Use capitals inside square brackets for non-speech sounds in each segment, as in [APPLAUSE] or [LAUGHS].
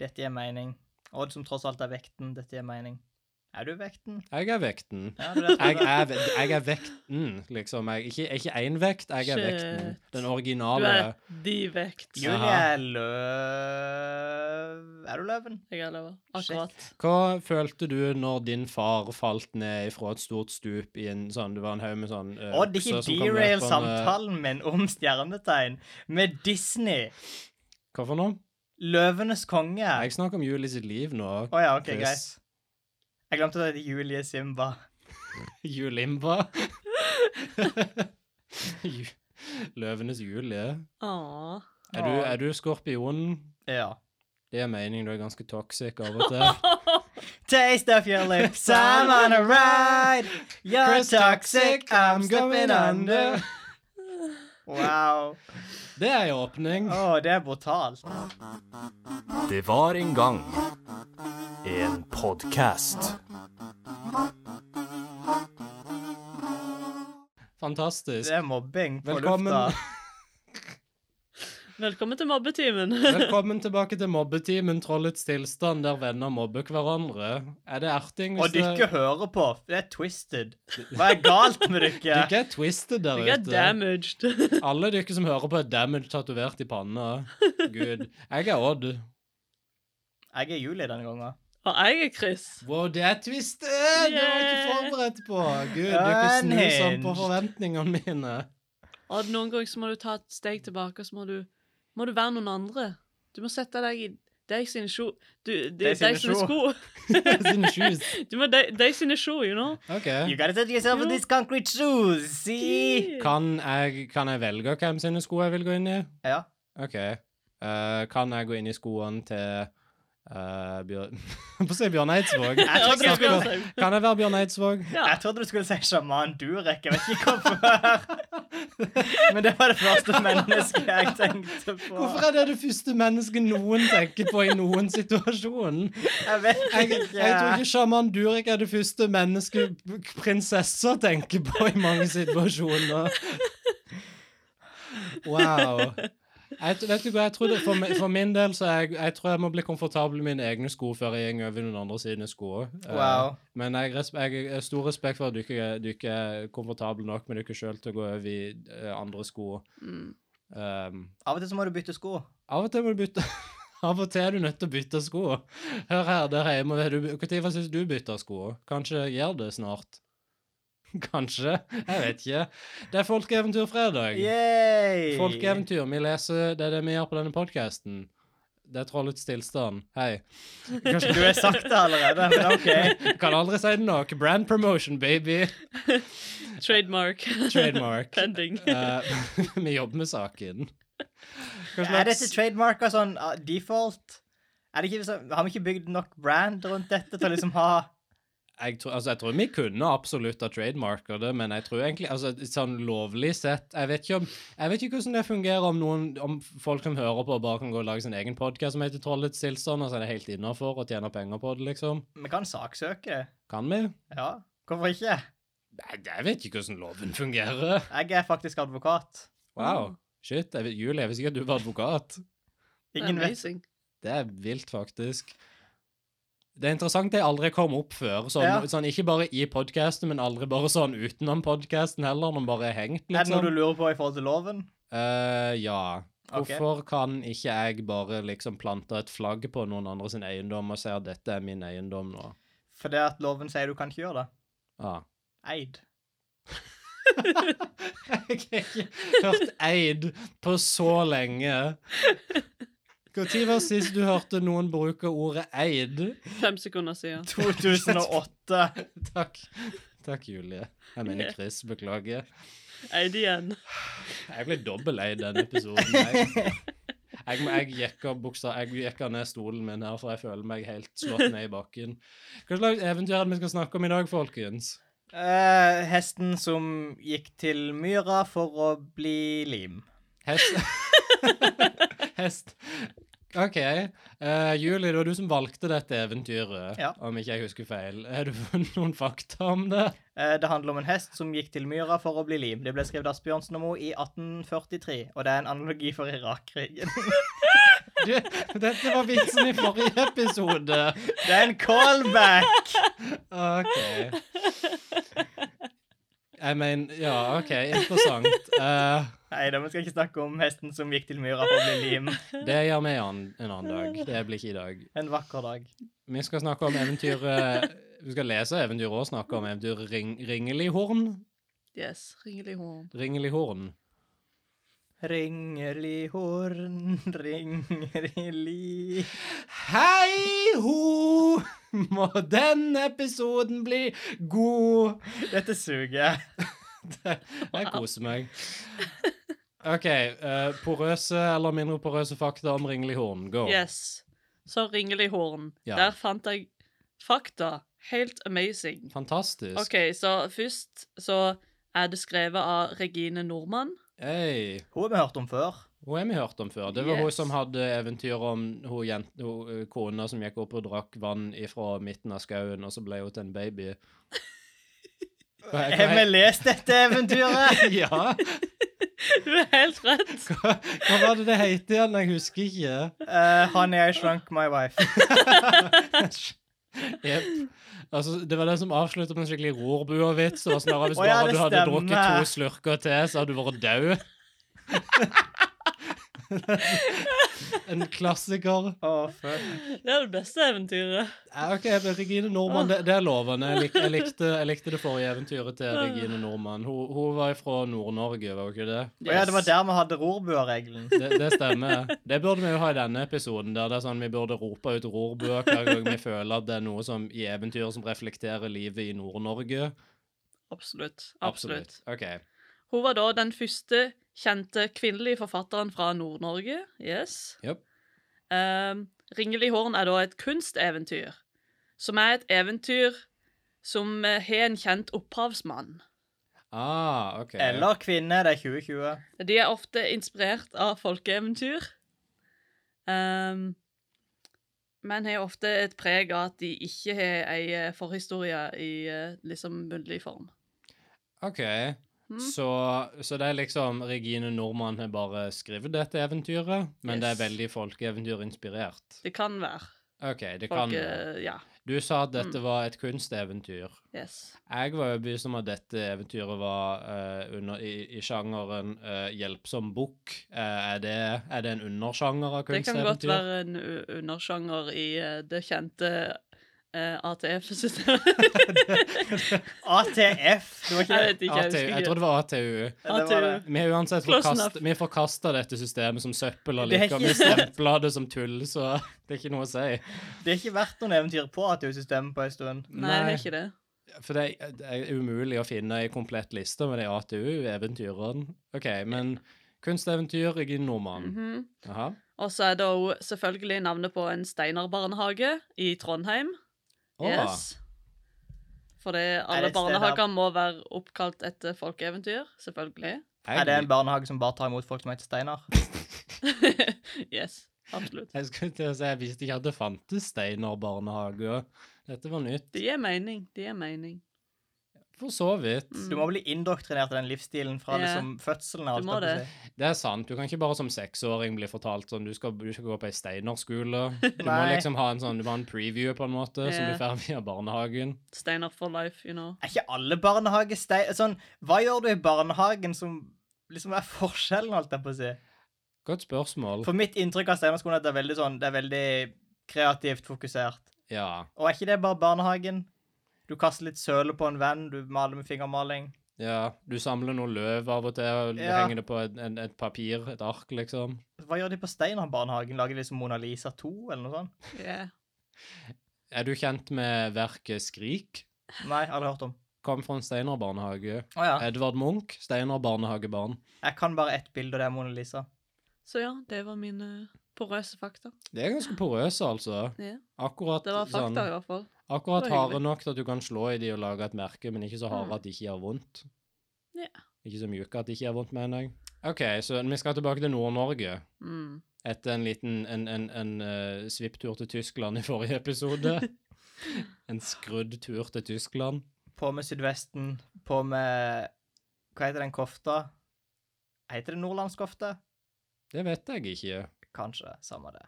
Dette gir mening. Odd som tross alt er vekten. Dette gir mening. Er du vekten? Jeg er vekten. Ja, er Jeg er, jeg er vekten, liksom. Jeg, ikke, ikke én vekt, jeg er Shit. vekten. Den originale Du er de vekt. Julie er løv... Er du løven? Jeg er løven. Akkurat. Hva følte du når din far falt ned fra et stort stup i en sånn Det var en haug med sånn uh, Odd, ikke derail samtalen min om stjernetegn med Disney. Hva for noe? Løvenes konge. Jeg snakker om Julie sitt liv nå. ja, OK, greit. Jeg glemte at det Julie Simba. [LAUGHS] Julimba. [LAUGHS] Løvenes Julie. Åh. Er du, er du skorpionen? Ja. Det er meningen du er ganske toxic av og til. [LAUGHS] Taste of your lips, I'm on a ride. You're Chris toxic, I'm going under. Wow. Det er en åpning. Å, det er brutalt. Det var en gang en podkast. Fantastisk. Det er mobbing på Velkommen. lufta. Velkommen til mobbetimen. [LAUGHS] Velkommen tilbake til mobbetimen Trollets tilstand, der venner mobber hverandre. Er det erting? Og dere hører på. Det er twisted. Hva er galt med dere? [LAUGHS] Dere er twisted der ute. Dere er damaged. [LAUGHS] Alle dere som hører på, er damaged tatovert i panna. Gud. Jeg er Odd. Jeg er Julie denne gangen. Og jeg er Chris. Wow, det er twisted! Det var jeg ikke forberedt på. Gud, dere snur sånn på forventningene mine. Og noen ganger så må du ta et steg tilbake, og så må du, må du være noen andre. Du må sette deg i deg sine sko du, de, Deg sine sko. sko. [LAUGHS] Sine shoes. Du må deg, de sine sko, you know. Okay. You gotta set yourself in these concrete shoes, see? Kan jeg, kan jeg velge hvem sine sko jeg vil gå inn i? Ja. OK. Uh, kan jeg gå inn i skoene til uh, Bjørn... [LAUGHS] Få se Bjørn Eidsvåg. [LAUGHS] Jeg trodde, du skulle, Kan jeg være Bjørn Eidsvåg? Ja. jeg trodde du skulle si sjaman Durek. Jeg vet ikke hvorfor. [LAUGHS] Men det var det første mennesket jeg tenkte på. Hvorfor er det det første mennesket noen tenker på i noen situasjon? Jeg vet Jeg, ikke. jeg tror ikke sjaman Durek er det første mennesket prinsesser tenker på i mange situasjoner. Wow. Jeg, vet du hva, jeg tror det, for, for min del så jeg, jeg tror jeg må bli komfortabel med mine egne sko før jeg går over noen andre sine sko. Wow. Wow. men jeg, jeg har stor respekt for at du ikke, er- du ikke er komfortabel nok med dere sjøl til å gå over i uh, andre sko. Mm. Um, Av og til så må du bytte sko. av og til må du bytte [LAUGHS] Av og til er du nødt til å bytte sko. Hør her, der hjemme. Når syns du bytter sko? Kanskje gjør det snart? [LAUGHS] Kanskje? Jeg vet ikke. Det er Folkeeventyrfredag. Yay! Folkeeventyr. Vi leser det er det vi gjør på denne podkasten. Det er Trollets tilstand. Hei. Kanskje Du har sagt det allerede, men [LAUGHS] OK. Kan aldri si det nok. Brand promotion, baby. [LAUGHS] Trademark. Trademark. Pending. Uh, vi jobber med saken. Hva Er dette slags- trademarka sånn uh, default? Er det ikke, har vi ikke bygd nok brand rundt dette til å liksom ha jeg tror, altså, jeg tror vi kunne absolutt ha trademarka det, men jeg tror egentlig altså, sånn lovlig sett Jeg vet ikke om, jeg vet ikke hvordan det fungerer om noen om folk som hører på, bare kan gå og lage sin egen podkast som heter Trollets tilstand, og så er det helt innafor å tjene penger på det, liksom. Vi kan saksøke. Kan vi? Ja, hvorfor ikke? Nei, jeg vet ikke hvordan loven fungerer. Jeg er faktisk advokat. Wow. Shit. Jeg vet, Julie, jeg visste ikke at du var advokat. Ingen vet. Det er vilt, faktisk. Det er interessant det aldri kom opp før. Sånn, Ja. sånn Ikke bare i podkasten, men aldri bare sånn utenom podkasten heller, når bare er hengt, Er det noe liksom. du lurer på i forhold til loven? Uh, ja. Ok. Hvorfor kan ikke jeg bare liksom plante et flagg på noen andre sin eiendom og si at dette er min eiendom nå? Fordi at loven sier du kan ikke gjøre det. Ah. Eid. [LAUGHS] Jeg har ikke hørt eid på så lenge. [LAUGHS] Når var sist du hørte noen bruke ordet eid? Fem sekunder siden. 2008. [LAUGHS] Takk. Takk, Julie. Jeg mener Chris. Beklager. Eid igjen. Jeg ble dobbelteid denne episoden. Jeg, jeg, jeg, jekka buksa, jeg jekka ned stolen min her, for jeg føler meg helt slått ned i bakken. Hva slags eventyr er det vi skal snakke om i dag, folkens? Uh, hesten som gikk til myra for å bli lim. Hest. [LAUGHS] Hest. OK. Uh, Julie, det var du som valgte dette eventyret, Ja. om ikke jeg husker feil. Har du [LAUGHS] funnet noen fakta om det? Uh, det handler om en hest som gikk til myra for å bli lim. Det ble skrevet av Asbjørnsen og Moe i 1843, og det er en analogi for Irak-krigen. [LAUGHS] Du, dette var vitsen i forrige episode. Det er en callback! [LAUGHS] OK. Jeg mener Ja, OK, interessant. Uh, [LAUGHS] Nei da, vi skal ikke snakke om hesten som gikk til myra for å bli lim. [LAUGHS] det gjør vi en, en annen dag. Det blir ikke i dag. En vakker dag. Vi skal snakke om eventyret Vi skal lese eventyret og snakke om eventyret Ring, Ringelihorn. Yes. Ringelig horn. Ringelihorn. Ringeli horn, [LAUGHS] ringeli Hei ho! Må denne episoden bli god! Dette suger. Jeg [LAUGHS] koser meg. OK. Uh, porøse eller mindre porøse fakta om Ringelihorn. Go. Yes. Så ringelig horn. Ja. Der fant jeg fakta. Helt amazing. Fantastisk. OK, så først så er det skrevet av Regine Nordmann. Hey. Hun har vi hørt om før. Hun har vi hørt om før. Det var hun som hadde eventyr om hun, jent, hun eh, kona som gikk opp og drakk vann fra midten av skauen, og så ble hun til en baby. [LAUGHS] Hva, Har vi lest dette eventyret? [LAUGHS] ja, Du er helt rett. hva, hva var det det het igjen? Jeg husker ikke. Uh, honey, I shrunk my wife. [LAUGHS] Jep. Altså, det var den som avsluttet med en skikkelig rorbuevits. Og sånn hvis ja, bare du hadde stemmer. drukket to slurker til, så hadde du vært død. [LAUGHS] en klassiker. Oh, fuck. Det er det beste eventyret. Ja, OK, Regine Normann, det, det er lovende. Jeg, lik, jeg, likte, jeg likte det forrige eventyret til Regine Normann. Hun, hun var fra Nord-Norge, var hun ikke det? Yes. ja, det var der vi hadde rorbuerregelen. det? Det stemmer. Det burde vi jo ha i denne episoden, der det er sånn vi burde rope ut rorbua hver gang vi føler at det er noe som i eventyret som reflekterer livet i Nord-Norge. Absolutt. Absolutt. OK. Hun var da den første kjente kvinnelige forfatteren fra Nord-Norge. Yes. Yep. Um, Ringelig horn er da et kunsteventyr, som er et eventyr som eh, har en kjent opphavsmann. Ah, OK. Eller kvinne, det er 2020. De er ofte inspirert av folkeeventyr. Um, men har ofte et preg av at de ikke har ei eh, forhistorie i eh, liksom muntlig form. OK. Mm. Så, så det er liksom Regine Nordmann har bare skrevet dette eventyret, men det er Yes. veldig folkeeventyrinspirert. Det kan være. OK, det kan Folk, eh, ja. Du sa at dette Mm. var et kunsteventyr. Yes. Jeg var overbevist om at dette eventyret var uh, under, i, i sjangeren uh, hjelpsom bukk. Uh, er, det, er det en undersjanger av kunsteventyr? Det kan godt være en undersjanger i det kjente eh, ATF-systemet. [LAUGHS] ATF. Det var ikke Jeg det. vet ikke, jeg Jeg tror det var ATU. Vi har uansett forkast, vi forkasta dette systemet som søppel og er liker. Vi stempla det som tull, så det er ikke noe å si. Det har ikke vært noen eventyr på ATU-systemet på en stund. Nei, det er ikke det. For det er, det er umulig å finne ei komplett liste med de ATU-eventyrene. OK, men kunsteventyr, Regine Nordmann. Mm -hmm. Og så er det jo selvfølgelig navnet på en Steinar-barnehage i Trondheim. Yes. For Er alle barnehager må være oppkalt etter folkeeventyr, selvfølgelig. Er det en barnehage som bare tar imot folk som heter Steinar? [LAUGHS] [LAUGHS] yes, absolutt. Jeg skulle til å si, jeg visste ikke at det fantes Steinar barnehage. Dette var nytt. Det gir mening. Det gir mening. For så vidt. Mm. Du må bli indoktrinert i den livsstilen fra yeah. liksom fødselen av. Det. si. Det er sant. Du kan ikke bare som seksåring bli fortalt sånn du skal, du skal gå på ei Steinar-skole. [LAUGHS] Du må liksom ha en sånn, du må ha en preview på en måte, som Ja. du får via barnehagen. Steiner for life, you know. Er ikke alle barnehager stei... Sånn, hva gjør du i barnehagen som liksom er forskjellen, holdt jeg på å si? Godt spørsmål. For mitt inntrykk av Steinar-skolen er at det er veldig sånn, det er veldig kreativt fokusert. Ja. Og er ikke det bare barnehagen? Du kaster litt søle på en venn, du maler med fingermaling. ja. Du samler noe løv av og til og Ja. henger det på et, en, et papir, et ark, liksom. Hva gjør de på Steinar-barnehagen? Lager de liksom Mona Lisa 2, eller noe sånt? Yeah. Er du kjent med verket Skrik? Nei, aldri hørt om. Kom fra en Steinar barnehage. Å ja. Edvard Munch, Steinar barnehagebarn. Jeg kan bare ett bilde, og det er Mona Lisa. Så ja, det var mine porøse fakta. Det er ganske porøse, altså. Ja. Akkurat Det var fakta, sånn i hvert fall. Akkurat harde nok til at du kan slå i de og lage et merke, men ikke så harde Mm. at de ikke gjør vondt. Ja. Ikke så mjuke at de ikke gjør vondt, mener jeg. OK, så vi skal tilbake til Nord-Norge. Mm. Etter en liten en, en, en uh, svipptur til Tyskland i forrige episode. [LAUGHS] en skrudd tur til Tyskland. På med sydvesten, på med Hva heter den kofta? Heter det nordlandskofte? Det vet jeg ikke. kanskje. Samme det.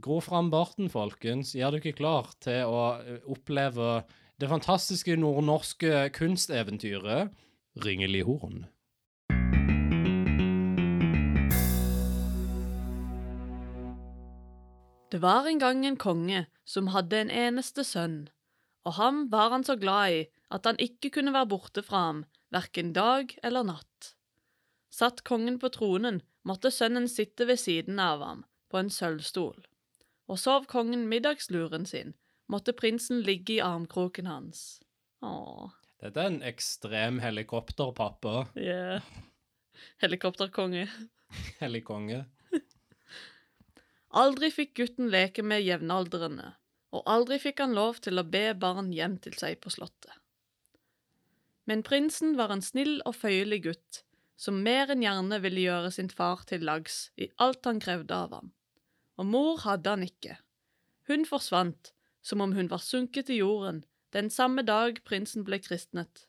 Gro fram barten, folkens. Gjør dere klar til å eh, oppleve det fantastiske nordnorske kunsteventyret Ringelig horn. Det var en gang en konge som hadde en eneste sønn, og ham var han så glad i at han ikke kunne være borte fra ham, hverken dag eller natt. Satt kongen på tronen, måtte sønnen sitte ved siden av ham, på en sølvstol, og sov kongen middagsluren sin, måtte prinsen ligge i armkroken hans. Åh, Dette er en ekstrem helikopterpappa. yeah. Helikopterkonge. Helikonge. Aldri fikk gutten leke med jevnaldrende, og aldri fikk han lov til å be barn hjem til seg på slottet. Men prinsen var en snill og føyelig gutt, som mer enn gjerne ville gjøre sin far til lags i alt han krevde av ham. Og mor hadde han ikke. Hun forsvant, som om hun var sunket i jorden, den samme dag prinsen ble kristnet.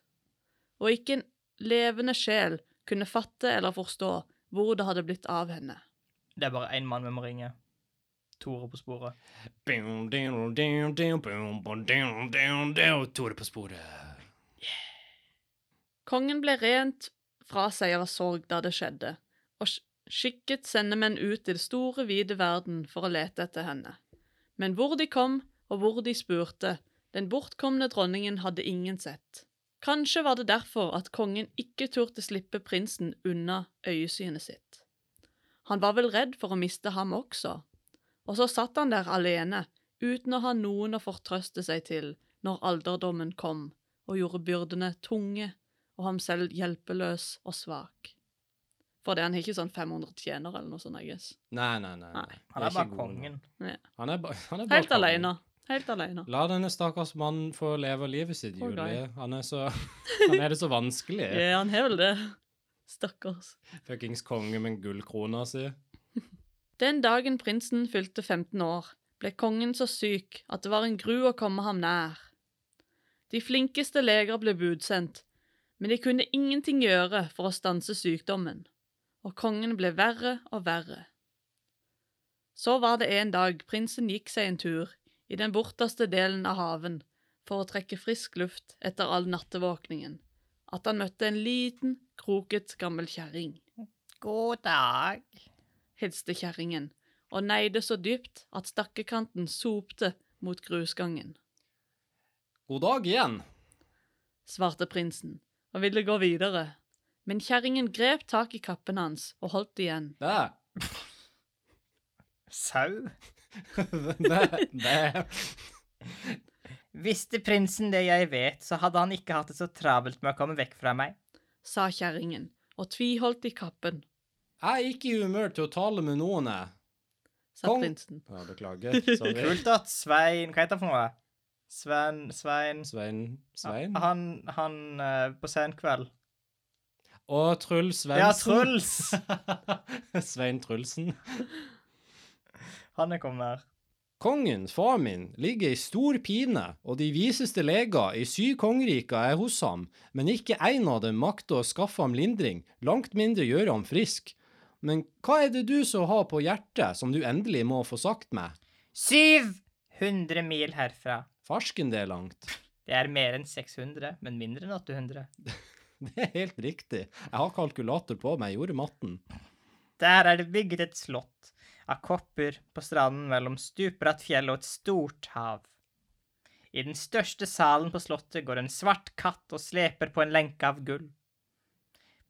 Og ikke en levende sjel kunne fatte eller forstå hvor det hadde blitt av henne. Det er bare én mann vi må ringe. Tore på sporet. Tore på sporet. Kongen ble rent fra seg av sorg da det skjedde, og skikket sendemenn ut til store, vide verden for å lete etter henne. Men hvor de kom, og hvor de spurte, den bortkomne dronningen hadde ingen sett. Kanskje var det derfor at kongen ikke turte slippe prinsen unna øyesynet sitt. Han var vel redd for å miste ham også, og så satt han der alene, uten å ha noen å fortrøste seg til når alderdommen kom og gjorde byrdene tunge og ham selv hjelpeløs og svak. Fordi han har ikke sånn 500 tjenere eller noe sånt, I guess. Nei, nei, nei. Nei. Han Det [LAUGHS] er bare kongen. Han er, ba, han er bare Helt kongen. alene. Helt alene. La denne stakkars mannen få leve livet sitt, Poor. Julie. Han er så [LAUGHS] Han er det så vanskelig. Ja, han har vel det. Stakkars. Fuckings konge med gullkrona si. Den dagen prinsen fylte 15 år, ble kongen så syk at det var en gru å komme ham nær. De flinkeste leger ble budsendt, men de kunne ingenting gjøre for å stanse sykdommen, og kongen ble verre og verre. Så var det en dag prinsen gikk seg en tur i den borteste delen av haven for å trekke frisk luft etter all nattevåkningen, at han møtte en liten, kroket gammel kjerring God dag. hilste kjerringen, og neide så dypt at stakkekanten sopte mot grusgangen, God dag igjen. svarte prinsen, og ville gå videre, men kjerringen grep tak i kappen hans og holdt igjen. Det. Sau. [LAUGHS] det. det. Visste prinsen det jeg vet, så hadde han ikke hatt det så travelt med å komme vekk fra meg. sa kjerringen, og tviholdt i kappen, Jeg er ikke i humør til å tale med noen, jeg. sa Kong- prinsen. Ja, beklager. Sorry. [LAUGHS] Kult at Svein Hva heter han for noe? Svein Svein Svein Svein? Han, han eh, på sen kveld. Og Truls Svendsen. Ja, Truls! [LAUGHS] Svein Trulsen. Han er kommet her. Kongen, far min, ligger i stor pine, og de viseste leger i syv kongeriker er hos ham, men ikke en av dem makter å skaffe ham lindring, langt mindre gjøre ham frisk. Men hva er det du som har på hjertet som du endelig må få sagt meg? 700 mil herfra. Farsken det er langt. Det er mer enn 600, men mindre enn 800. [LAUGHS] [LAUGHS] Det er helt riktig. Jeg har kalkulator på meg, jeg gjorde matten. Der er det bygget et slott av kopper på stranden mellom stupbratt fjell og et stort hav. I den største salen på slottet går en svart katt og sleper på en lenke av gull.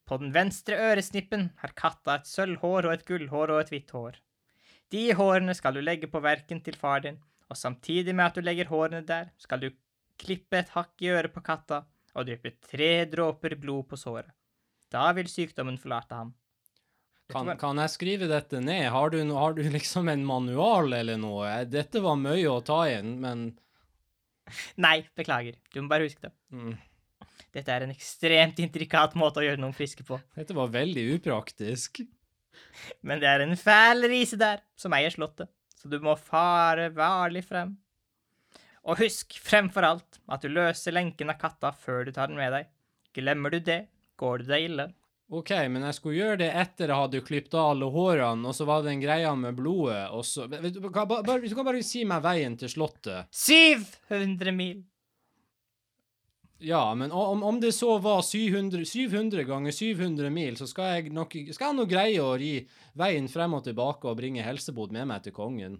På den venstre øresnippen har katta et sølvhår og et gullhår og et hvitt hår. De hårene skal du legge på verken til far din, og samtidig med at du legger hårene der, skal du klippe et hakk i øret på katta og dryppe tre dråper blod på såret. Da vil sykdommen forlate ham. Kan, kan jeg skrive dette ned? Har du, har du liksom en manual eller noe? Dette var mye å ta inn, men [LAUGHS] Nei, beklager. Du må bare huske det. mm, Dette er en ekstremt intrikat måte å gjøre noen friske på. dette var veldig upraktisk. [LAUGHS] Men det er en fæl rise der som eier slottet, så du må fare varlig frem. Og husk fremfor alt at du løser lenken av katta før du tar den med deg. Glemmer du det, går det deg ille. OK, men jeg skulle gjøre det etter jeg hadde klippet av alle hårene, og så var det en greie med blodet, og så du, hva, bare, bare- Du kan bare si meg veien til slottet. 700 mil. Ja, men om, om det så var 700, 700 ganger 700 mil, så skal jeg nok skal jeg nå greie å ri veien frem og tilbake og bringe helsebod med meg til kongen.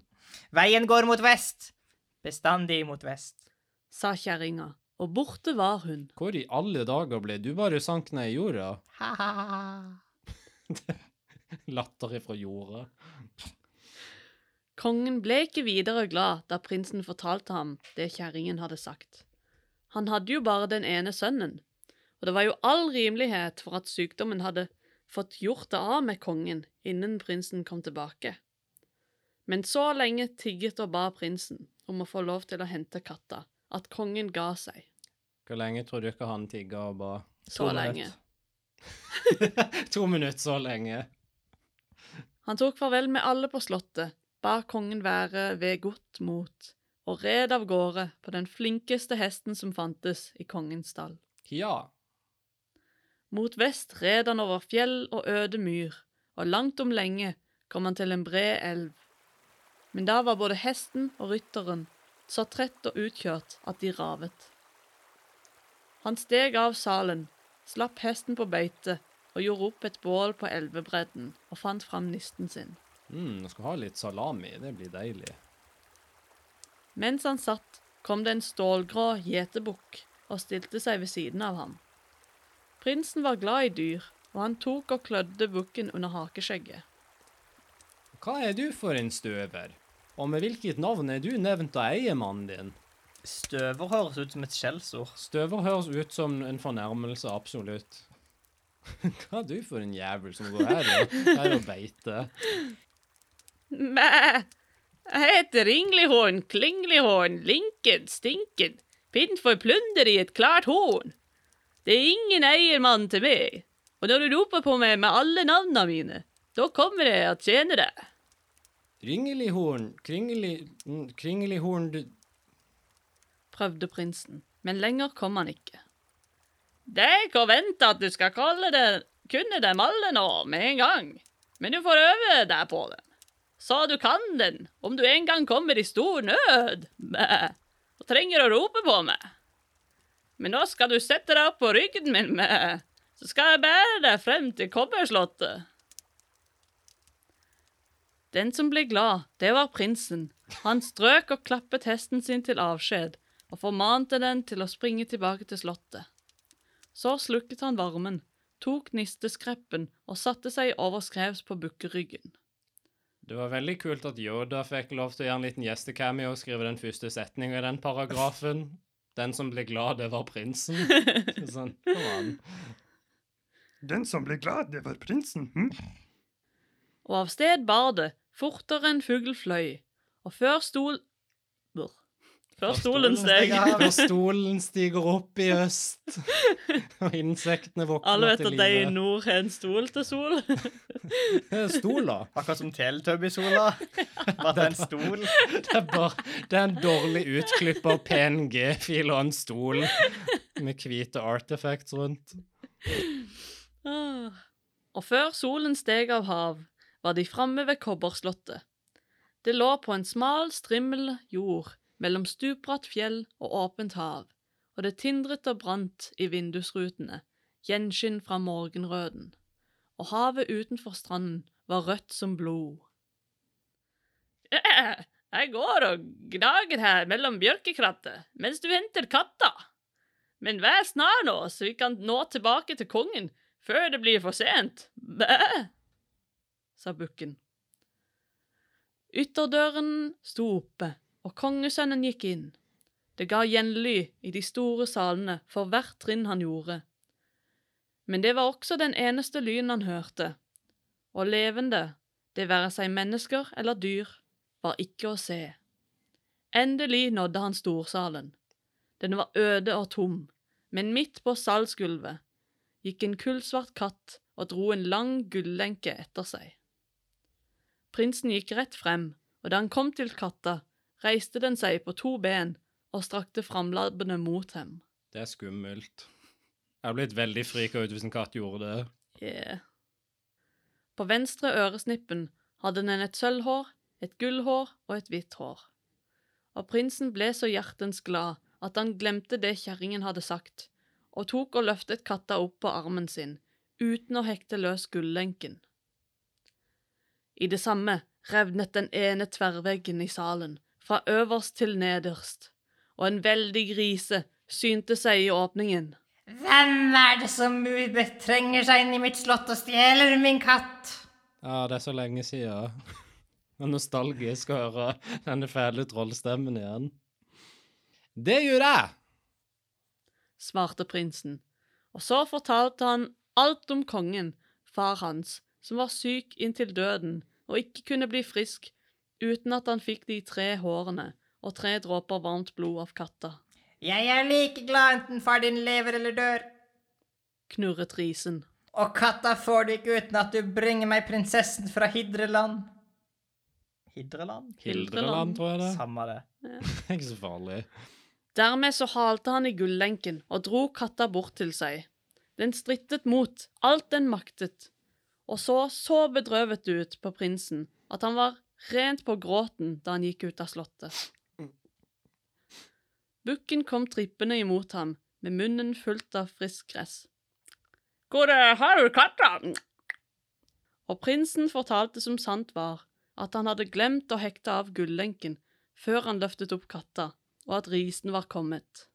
Veien går mot vest. Bestandig mot vest. sa kjerringa, og borte var hun. Hvor i alle dager ble du bare sank ned i jorda? Ha-ha. [LAUGHS] Latter ifra jorda. Kongen ble ikke videre glad da prinsen fortalte ham det kjerringen hadde sagt. Han hadde jo bare den ene sønnen, og det var jo all rimelighet for at sykdommen hadde fått gjort det av med kongen innen prinsen kom tilbake. Men så lenge tigget og ba prinsen om å få lov til å hente katta, at kongen ga seg. Hvor lenge tror du ikke han tigga og ba? Så To lenge. [LAUGHS] to minutter så lenge. Han tok farvel med alle på slottet, ba kongen være ved godt mot, og red av gårde på den flinkeste hesten som fantes i kongens stall. Ja. Mot vest red han over fjell og øde myr, og langt om lenge kom han til en bred elv. Men da var både hesten og rytteren så trett og utkjørt at de ravet. Han steg av salen, slapp hesten på beite og gjorde opp et bål på elvebredden og fant fram nisten sin. Mm, jeg skal ha litt salami. Det blir deilig. Mens han satt, kom det en stålgrå gjetebukk og stilte seg ved siden av ham. Prinsen var glad i dyr, og han tok og klødde bukken under hakeskjegget. Hva er du for en støver? Og med hvilket navn er du nevnt av eiemannen din? Støver høres ut som et skjellsord. Støver høres ut som en fornærmelse, absolutt. [LAUGHS] Hva er du for en jævel som går her og, her og beiter? Mæ, jeg heter Ringlihorn, Klinglihorn, Linken, Stinken, Pinn for plunder i et klart horn. Det er ingen eiermann til meg, og når du roper på meg med alle navnene mine, da kommer jeg å tjene deg. Ringelihorn, kringeli... mm, Kringelihorn du... prøvde prinsen, men lenger kom han ikke. Jeg vente at du skal kalle det, kunne dem alle nå med en gang, men du får øve deg på den. Så du kan den, om du en gang kommer i stor nød, Bæ, og trenger å rope på meg. Men nå skal du sette deg opp på ryggen min, Bæ, så skal jeg bære deg frem til kobberslottet. Den som ble glad, det var prinsen. Han strøk og klappet hesten sin til avskjed, og formante den til å springe tilbake til slottet. Så slukket han varmen, tok nisteskreppen og satte seg overskrevs på bukkeryggen. Det var veldig kult at Yoda fikk lov til å gjøre en liten gjestecameo og skrive den første setningen i den paragrafen. Den som ble glad, det var prinsen. [LAUGHS] Sånn, kom an. Den som ble glad, det var prinsen. Hm? Og av sted bar det, fortere enn fugl fløy, og før stol... Brr. Før stolen steg. Før stolen stiger opp i øst, [LAUGHS] og insektene Alle vet at de i nord har en stol til sol. Stoler? [LAUGHS] Akkurat som Teletubby-sola. [LAUGHS] Bare det er en stol. Det er bare Det er en dårlig utklippa PNG-fil og en stol med hvite artifacts rundt. Ah. Og før solen steg av hav, var de framme ved kobberslottet. Det lå på en smal strimmel jord mellom stupbratt fjell og åpent hav, og det tindret og brant i vindusrutene, gjenskinn fra morgenrøden, og havet utenfor stranden var rødt som blod. [LAUGHS] Jeg går og gnager her mellom bjørkekrattet mens du henter katta. Men vær snar nå, så vi kan nå tilbake til kongen før det blir for sent. Bæ, sa bukken. Ytterdøren sto oppe, og kongesønnen gikk inn. Det ga gjenlyd i de store salene for hvert trinn han gjorde. Men det var også den eneste lyden han hørte, og levende, det være seg mennesker eller dyr, var ikke å se. Endelig nådde han storsalen. Den var øde og tom, men midt på salgsgulvet gikk en kullsvart katt og dro en lang gullenke etter seg. Prinsen gikk rett frem, og da han kom til katta, reiste den seg på to ben og strakte framlabbene mot ham. Det er skummelt. Jeg har blitt veldig frika ut hvis en katt gjorde det. Yeah. På venstre øresnippen hadde den et sølvhår, et gullhår og et hvitt hår. Og prinsen ble så hjertens glad at han glemte det kjerringen hadde sagt, og tok og løftet katta opp på armen sin, uten å hekte løs gullenken. I det samme revnet den ene tverrveggen i salen, fra øverst til nederst, og en veldig grise synte seg i åpningen. Hvem er det som betrenger seg inn i mitt slott og stjeler min katt? Ja, det er så lenge siden. [LAUGHS] Det er nostalgisk å høre denne fæle trollstemmen igjen. Det gjør jeg! svarte prinsen, og så fortalte han alt om kongen, far hans, som var syk inntil døden og ikke kunne bli frisk uten at han fikk de tre hårene og tre dråper varmt blod av katta. Jeg er like glad enten far din lever eller dør. Knurret risen. Og katta får du ikke uten at du bringer meg prinsessen fra Hidreland. Hidreland? Hildreland, tror jeg det. Samme det. [LAUGHS] Ikke så farlig. Dermed så halte han i gullenken og dro katta bort til seg. Den strittet mot alt den maktet, og så så bedrøvet ut på prinsen at han var rent på gråten da han gikk ut av slottet. Bukken kom trippende imot ham med munnen fullt av friskt gress. Hvor har du katta? Og prinsen fortalte som sant var, at han hadde glemt å hekte av gullenken før han løftet opp katta, og at risen var kommet.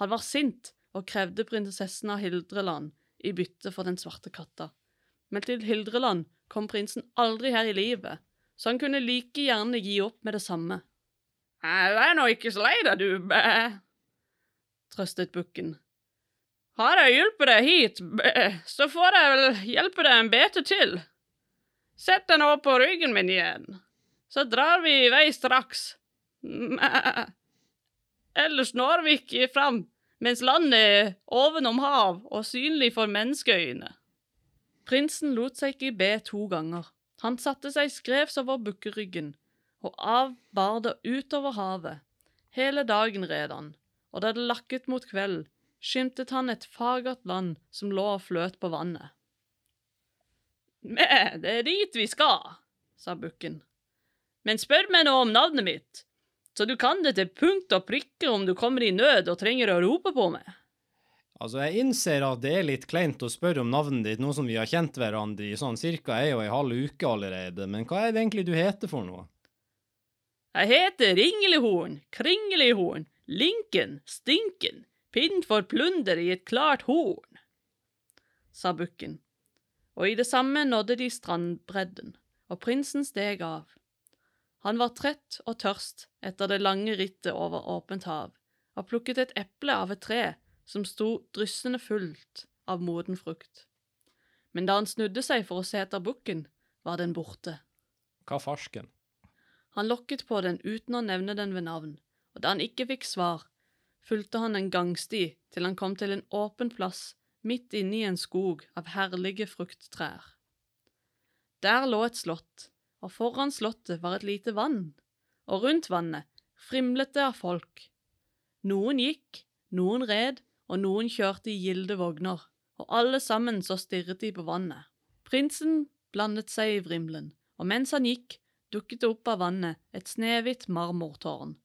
Han var sint og krevde prinsessen av Hildreland i bytte for den svarte katta, men til Hildreland kom prinsen aldri her i livet, så han kunne like gjerne gi opp med det samme. Er nå ikke så lei deg, du, bæ, trøstet bukken. Har jeg hjulpet deg hit, bæ, så får jeg vel hjelpe deg en bete til. Sett deg nå på ryggen min igjen, så drar vi i vei straks. Mæ. Ellers når vi ikke fram mens landet er ovenom hav og synlig for menneskeøyne. Prinsen lot seg ikke be to ganger. Han satte seg skrevs over bukkeryggen, og av bar det utover havet. Hele dagen red han, og da det lakket mot kveld, skimtet han et fagert land som lå og fløt på vannet. Mæ, det er dit vi skal, sa bukken. Men spør meg nå om navnet mitt, så du kan det til punkt og prikke om du kommer i nød og trenger å rope på meg. Altså, jeg innser at det er litt kleint å spørre om navnet ditt, nå som vi har kjent hverandre i sånn cirka ei og ei halv uke allerede, men hva er det egentlig du heter for noe? Jeg heter Ringlehorn, Kringlehorn, Linken, Stinken, Pinn for plunder i et klart horn, sa bukken, og i det samme nådde de strandbredden, og prinsen steg av. Han var trett og tørst etter det lange rittet over åpent hav, og plukket et eple av et tre som sto dryssende fullt av moden frukt. Men da han snudde seg for å se etter bukken, var den borte. Hva farsken? Han lokket på den uten å nevne den ved navn, og da han ikke fikk svar, fulgte han en gangsti til han kom til en åpen plass midt inne i en skog av herlige frukttrær. Der lå et slott, og foran slottet var et lite vann, og rundt vannet frimlet det av folk. Noen gikk, noen red, og noen kjørte i gilde vogner, og alle sammen så stirret de på vannet. Prinsen blandet seg i vrimlen, og mens han gikk, dukket det opp av vannet et snehvitt marmortårn,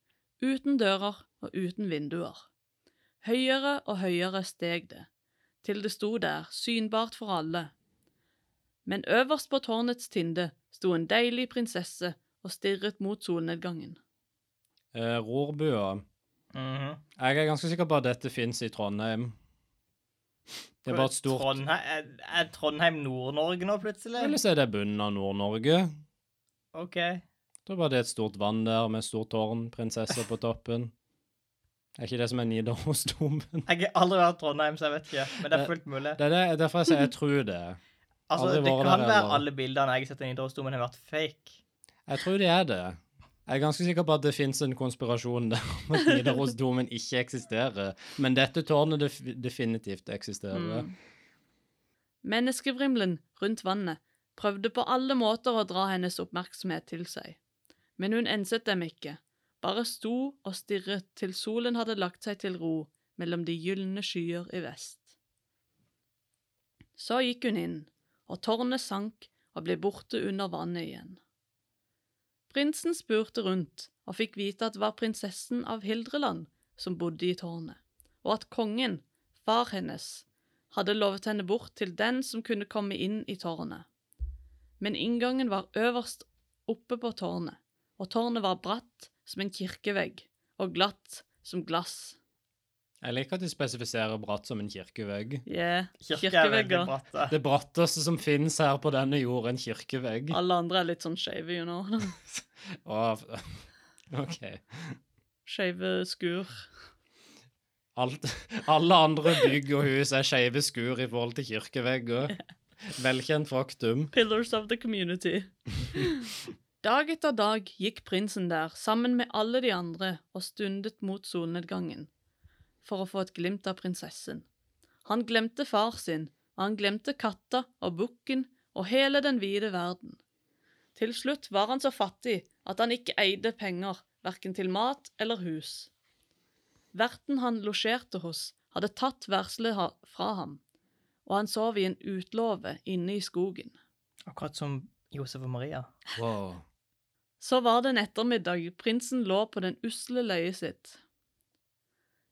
uten dører og uten vinduer. Høyere og høyere steg det, til det sto der, synbart for alle. Men øverst på tårnets tinde sto en deilig prinsesse og stirret mot solnedgangen. Eh, Mhm. Jeg er ganske sikker på at dette fins i Trondheim. Det er bare et stort Trondheim, er, er Trondheim Nord-Norge nå, plutselig? Eller så er det bunnen av Nord-Norge. OK. Da var det et stort vann der med stort tårn, prinsesser på toppen. Er ikke det som er Nidarosdomen? Jeg har aldri vært i Trondheim, så jeg vet ikke. Men det er fullt mulig. Det er det, derfor jeg sier jeg tror det. Altså, Det kan der være eller. alle bildene jeg har sett av Nidarosdomen, har vært fake. Jeg tror det er det. Jeg er ganske sikker på at det fins en konspirasjon der om at Nidarosdomen ikke eksisterer. Men dette tårnet def definitivt eksisterer. Mm. Menneskevrimlen rundt vannet prøvde på alle måter å dra hennes oppmerksomhet til seg, men hun enset dem ikke, bare sto og stirret til solen hadde lagt seg til ro mellom de gylne skyer i vest. Så gikk hun inn, og tårnet sank og ble borte under vannet igjen. Prinsen spurte rundt og fikk vite at det var prinsessen av Hildreland som bodde i tårnet, og at kongen, far hennes, hadde lovet henne bort til den som kunne komme inn i tårnet. Men inngangen var øverst oppe på tårnet, og tårnet var bratt som en kirkevegg og glatt som glass. Jeg liker at de spesifiserer bratt som en kirkevegg. Yeah, Kirke er veldig kirkevegger. bratte. Det bratteste som finnes her på denne jord, en kirkevegg. Alle andre er litt sånn skeive, you know. [LAUGHS] [LAUGHS] OK. Skeive skur. Alt, [LAUGHS] alle andre bygg og hus er skeive skur i forhold til kirkevegger. Velkjent faktum. Pillars of the community. Dag etter dag gikk prinsen der sammen med alle de andre og stundet mot solnedgangen for å få et glimt av prinsessen. Han glemte far sin, og han glemte katta og bukken og hele den vide verden. Til slutt var han så fattig at han ikke eide penger, verken til mat eller hus. Verten han losjerte hos, hadde tatt verselet fra ham, og han sov i en utlåve inne i skogen. Akkurat som Josef og Maria. Wow. Så var det en ettermiddag prinsen lå på den usle løyet sitt.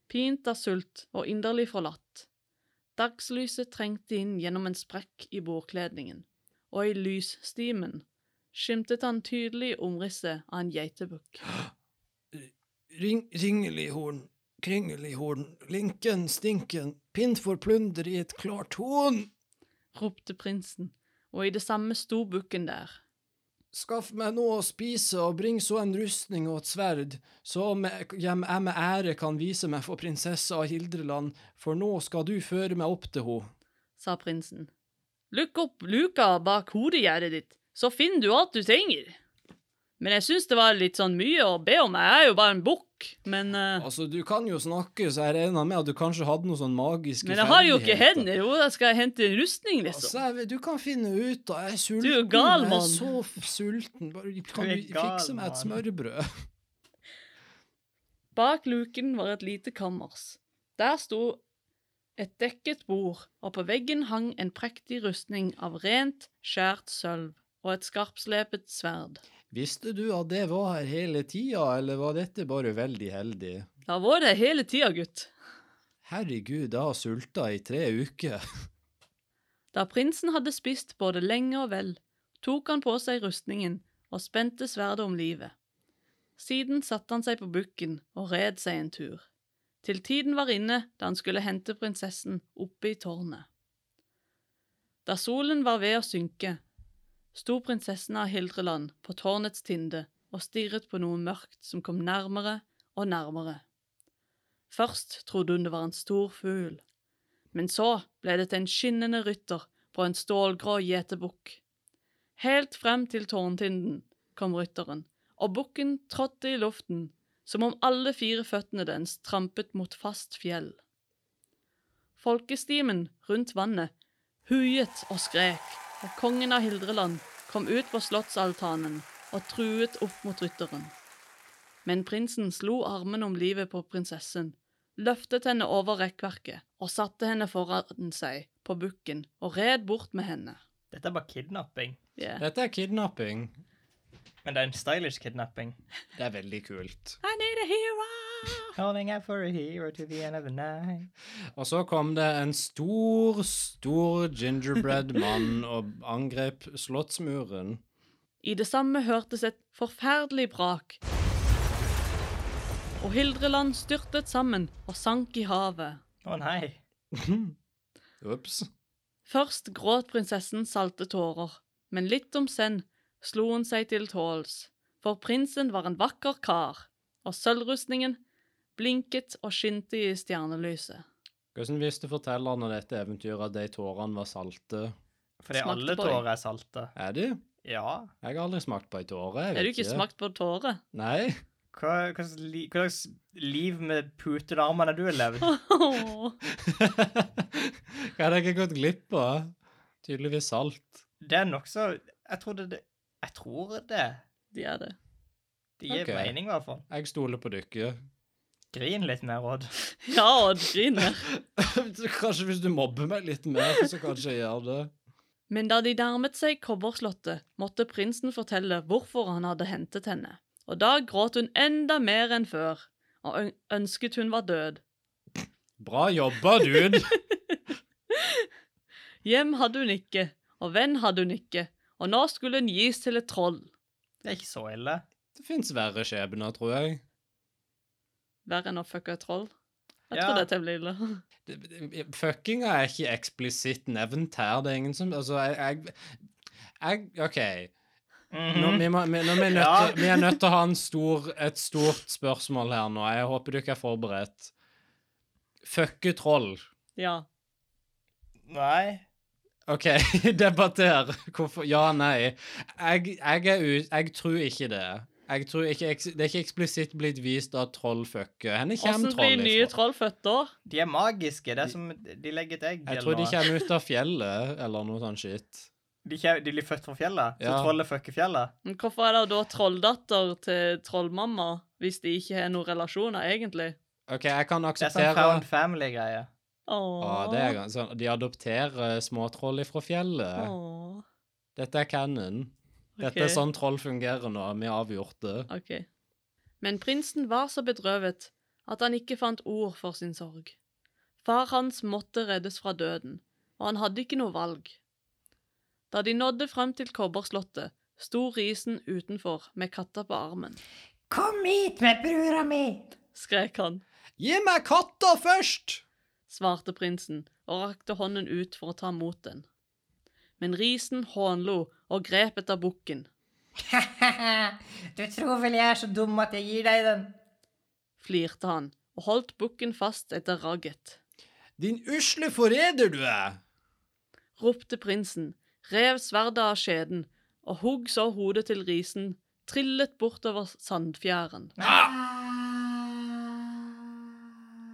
Pint av sult og inderlig forlatt. Dagslyset trengte inn gjennom en sprekk i bordkledningen, og i lysstimen skimtet han tydelig omrisset av en geitebukk. [GASPS] Ring, ringelihorn, kringelihorn, linken, stinken, pint for plunder i et klart horn. ropte prinsen, og i det samme sto bukken der. Skaff meg noe å spise, og bring så en rustning og et sverd, så jeg med ære kan vise meg for prinsessa av Hildreland, for nå skal du føre meg opp til ho. sa prinsen. Lukk opp luka bak hodegjerdet ditt, så finner du alt du trenger. Men jeg syns det var litt sånn mye å be om, jeg er jo bare en bukk, men uh, Altså, du kan jo snakke, så jeg regner med at du kanskje hadde noen sånn magiske ferdigheter. Men jeg har jo ikke hender, da skal jeg hente en rustning, liksom? Altså, du kan finne ut da. Jeg er sulten. Du er gal, mann. Jeg er så sulten. Bare, kan Du fikse meg et smørbrød? [LAUGHS] Bak luken var et lite kammers. Der sto et dekket bord, og på veggen hang en prektig rustning av rent, skjært sølv og et skarpslepet sverd. Visste du at det var her hele tida, eller var dette bare veldig heldig? Det har vært det hele tida, gutt. Herregud, jeg har sulta i tre uker. [LAUGHS] Da prinsen hadde spist både lenge og vel, tok han på seg rustningen og spente sverdet om livet. Siden satte han seg på bukken og red seg en tur, til tiden var inne da han skulle hente prinsessen oppe i tårnet. Da solen var ved å synke, sto prinsessen av Hildreland på tårnets tinde og stirret på noe mørkt som kom nærmere og nærmere. Først trodde hun det var en stor fugl, men så ble det til en skinnende rytter på en stålgrå gjetebukk. Helt frem til tårntinden kom rytteren, og bukken trådte i luften som om alle fire føttene dens trampet mot fast fjell. Folkestimen rundt vannet huiet og skrek, og kongen av Hildreland kom ut på slottsaltanen og truet opp mot rytteren. Men prinsen slo armen om livet på prinsessen, løftet henne over rekkverket og satte henne foran seg på bukken og red bort med henne. Dette er bare kidnapping. Yeah. Dette er kidnapping. Men det er en stylish kidnapping. Det er veldig kult. I need a hero! [LAUGHS] Calling out for a hero to the end of the night. Og så kom det en stor, stor gingerbread mann og angrep slottsmuren. I det samme hørtes et forferdelig brak. Og Hildreland styrtet sammen og sank i havet. Å nei. [LAUGHS] Ops. Først gråt prinsessen salte tårer, men litt om senn slo hun seg til tåls, for prinsen var en vakker kar, og sølvrustningen blinket og skinte i stjernelyset. Hvordan visste fortelleren av dette eventyret at de tårene var salte? Fordi Smakte alle tårer er salte. Er de? Ja. Jeg har aldri smakt på ei tåre. Er du ikke, ikke smakt på tåre? Nei. Hva, hva, slags li, hva slags liv med putede armer har levd? [LAUGHS] Hva har jeg ikke gått glipp av? Tydeligvis salt. Det er nokså Jeg tror det Jeg tror det. De er det. Det gir okay. mening, i hvert fall. Jeg stoler på dere. Grin litt mer, Odd. [LAUGHS] Ja, Odd griner. [LAUGHS] Kanskje hvis du mobber meg litt mer, så kanskje jeg gjør det. Men da de nærmet seg kobberslottet, måtte prinsen fortelle hvorfor han hadde hentet henne. Og da gråt hun enda mer enn før, og ønsket hun var død. Bra jobba, dude. [LAUGHS] Hjem hadde hun ikke, og venn hadde hun ikke, og nå skulle hun gis til et troll. Det er ikke så ille. Det fins verre skjebner, tror jeg. Verre enn å fucke et troll. Jeg Ja. tror er temmelig ille. [LAUGHS] Det- det- Fuckinga er ikke eksplisitt nevnt her. Det er ingen som Altså, jeg, jeg, jeg OK. Nå, Mhm. vi, må, vi, nå er nødt Ja. til, vi er nødt til å ha en stor, et stort spørsmål her nå. Jeg håper du ikke er forberedt. Fucke troll. Ja. Nei. OK, [LAUGHS] debatter. Hvorfor Ja, nei. Jeg, jeg er ut... Jeg tror ikke det. Jeg tror ikke, Det er ikke eksplisitt blitt vist at troll fucker. Hvor Åssen blir troll nye trollføtter? troll født da? De er magiske. Det er som de legger et egg Jeg eller tror de kommer ut av fjellet, eller noe sånt skitt. De, de blir født fra fjellet, så Ja. trollet fucker fjellet. Men hvorfor er det da trolldatter til trollmamma, hvis de ikke har noen relasjoner, egentlig? OK, jeg kan akseptere... Det er sånn found family-greie. Åh. Det er ganske. sånn, De adopterer småtroll fra fjellet. Åh. Dette er canon. Dette er sånn troll fungerer nå. Vi har avgjort det. Ok. Men prinsen var så bedrøvet at han ikke fant ord for sin sorg. Far hans måtte reddes fra døden, og han hadde ikke noe valg. Da de nådde frem til kobberslottet, sto risen utenfor med katta på armen. Kom hit med brura mi! Skrek han, Gi meg katta først! svarte prinsen og rakte hånden ut for å ta mot den. Men risen hånlo og grep etter bukken. [LAUGHS] du tror vel jeg er så dum at jeg gir deg den? Flirte han og holdt bukken fast etter ragget. Din usle forræder du er! ropte prinsen, rev sverdet av skjeden og hugg så hodet til risen, trillet bortover sandfjæren.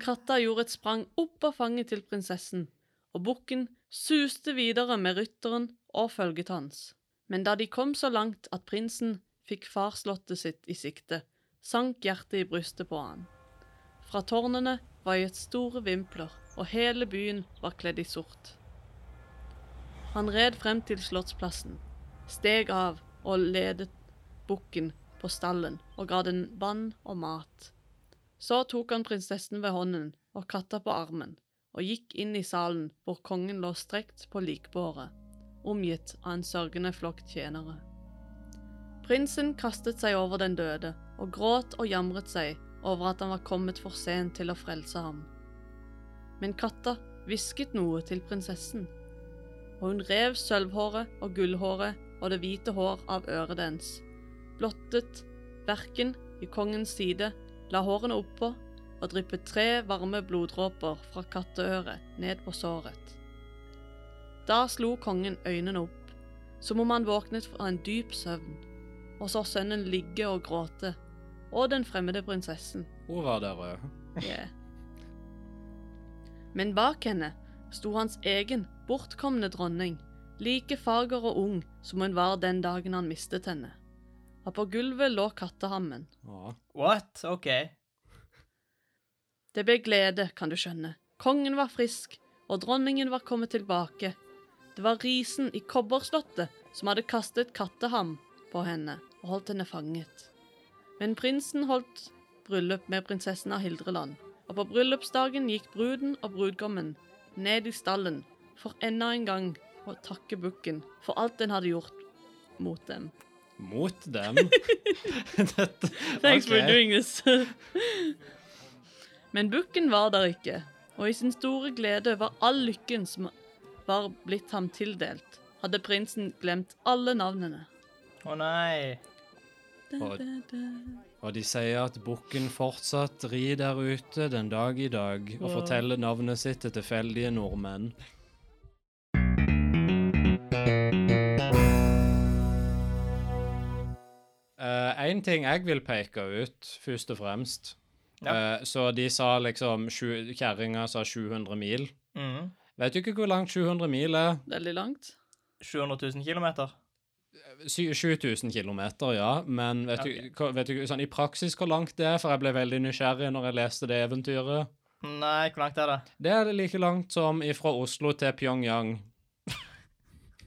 Katta gjorde et sprang opp av fanget til prinsessen, og bukken suste videre med rytteren og følget hans. Men da de kom så langt at prinsen fikk farslottet sitt i sikte, sank hjertet i brystet på han. Fra tårnene vaiet store vimpler, og hele byen var kledd i sort. Han red frem til slottsplassen, steg av og ledet bukken på stallen og ga den vann og mat. Så tok han prinsessen ved hånden og katta på armen, og gikk inn i salen hvor kongen lå strekt på likbåret, omgitt av en sørgende flokk tjenere. Prinsen kastet seg over den døde og gråt og jamret seg over at han var kommet for sent til å frelse ham. Men katta hvisket noe til prinsessen, og hun rev sølvhåret og gullhåret og det hvite hår av øret dens, blottet verken i kongens side, la hårene oppå og dryppet tre varme bloddråper fra katteøret ned på såret. Da slo kongen øynene opp, som om han våknet fra en dyp søvn, og så sønnen ligge og gråte, og den fremmede prinsessen. Hun var der ja. Yeah. Men bak henne sto hans egen bortkomne dronning, like fager og ung som hun var den dagen han mistet henne. Og på gulvet lå kattehammen. What? OK. Det ble glede, kan du skjønne. Kongen var frisk, og dronningen var kommet tilbake. Det var risen i kobberslottet som hadde kastet katteham på henne og holdt henne fanget. Men prinsen holdt bryllup med prinsessen av Hildreland, og på bryllupsdagen gikk bruden og brudgommen ned i stallen for enda en gang å takke bukken for alt den hadde gjort mot dem. Mot dem. [LAUGHS] Dette Thanks for doing this. [LAUGHS] Men bukken var der ikke, og i sin store glede var all lykken som var blitt ham tildelt, hadde prinsen glemt alle navnene. Å nei. Da, Og- da, da. Og de sier at bukken fortsatt rir der ute den dag i dag og Wow. forteller navnet sitt til tilfeldige nordmenn. Én ting jeg vil peke ut, først og fremst Ja. Uh, Så de sa liksom sju- Kjerringa sa 700 mil. Mm. Vet du ikke hvor langt 700 mil er? Veldig langt. 700 000 kilometer. Sy- 7000 kilometer, ja. Men vet, okay. du, vet du sånn i praksis hvor langt det er? For jeg ble veldig nysgjerrig når jeg leste det eventyret. Nei, hvor langt er det? Det er like langt som fra Oslo til Pyongyang. [LAUGHS]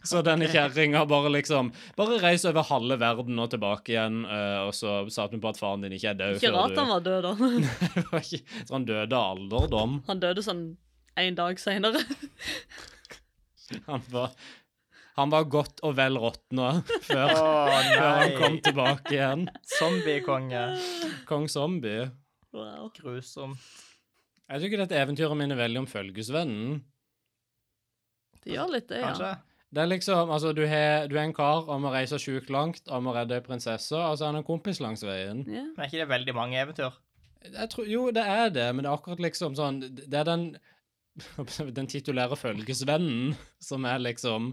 Så denne kjerringa bare liksom Bare reis over halve verden og tilbake igjen, eh, og så satte hun på at faren din ikke er død Ikke rart han var død, da. [LAUGHS] Nei, var ikke- Så han døde av alderdom. Han døde sånn en dag seinere. [LAUGHS] Han var, han var godt og vel råtna [LAUGHS] før, oh, før han kom tilbake igjen. Zombiekonge. Kong Zombie. Wow. Grusomt. Jeg syns dette eventyret minner veldig om Følgesvennen. Det gjør litt det, ja. Kanskje? Det er liksom, altså du, har- du er en kar og må reise sjukt langt og må redde ei prinsesse, og så er han en kompis langs veien. Yeah. Men er ikke det veldig mange eventyr? Jeg tror, jo, det er det, men det er akkurat liksom sånn Det er den [LAUGHS] den titulære følgesvennen som er liksom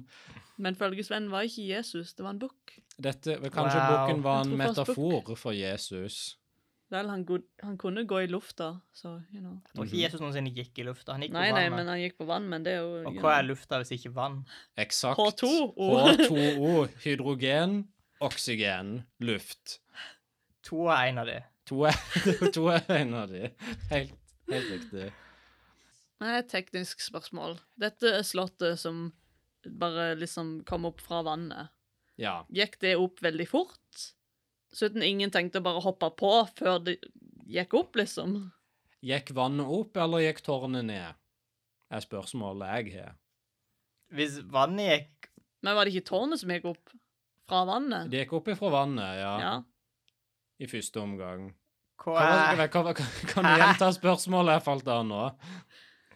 Men følgesvennen var ikke Jesus, det var en bukk. Kanskje Wow. boken var en metafor for Jesus. Vel, han, god, han kunne gå i lufta, så you know. Jeg tror ikke Jesus noensinne gikk i lufta. Han gikk Nei, på nei, vannet. men han gikk på vann, men det er jo Og hva er lufta hvis ikke vann? Eksakt. H2O. H2O. Hydrogen, oksygen, luft. To er en av de. To er, [LAUGHS] to er en av de. Helt, helt riktig. Det er et teknisk spørsmål. Dette er slottet som bare liksom kom opp fra vannet. Ja. Gikk det opp veldig fort? Så uten ingen tenkte å bare hoppe på før det gikk opp, liksom? Gikk vannet opp, eller gikk tårnet ned? Er spørsmålet jeg har. Hvis vannet gikk Men var det ikke tårnet som gikk opp fra vannet? Det gikk opp ifra vannet, ja. Ja. I første omgang. Hva er kan du gjenta spørsmålet? Jeg falt av nå.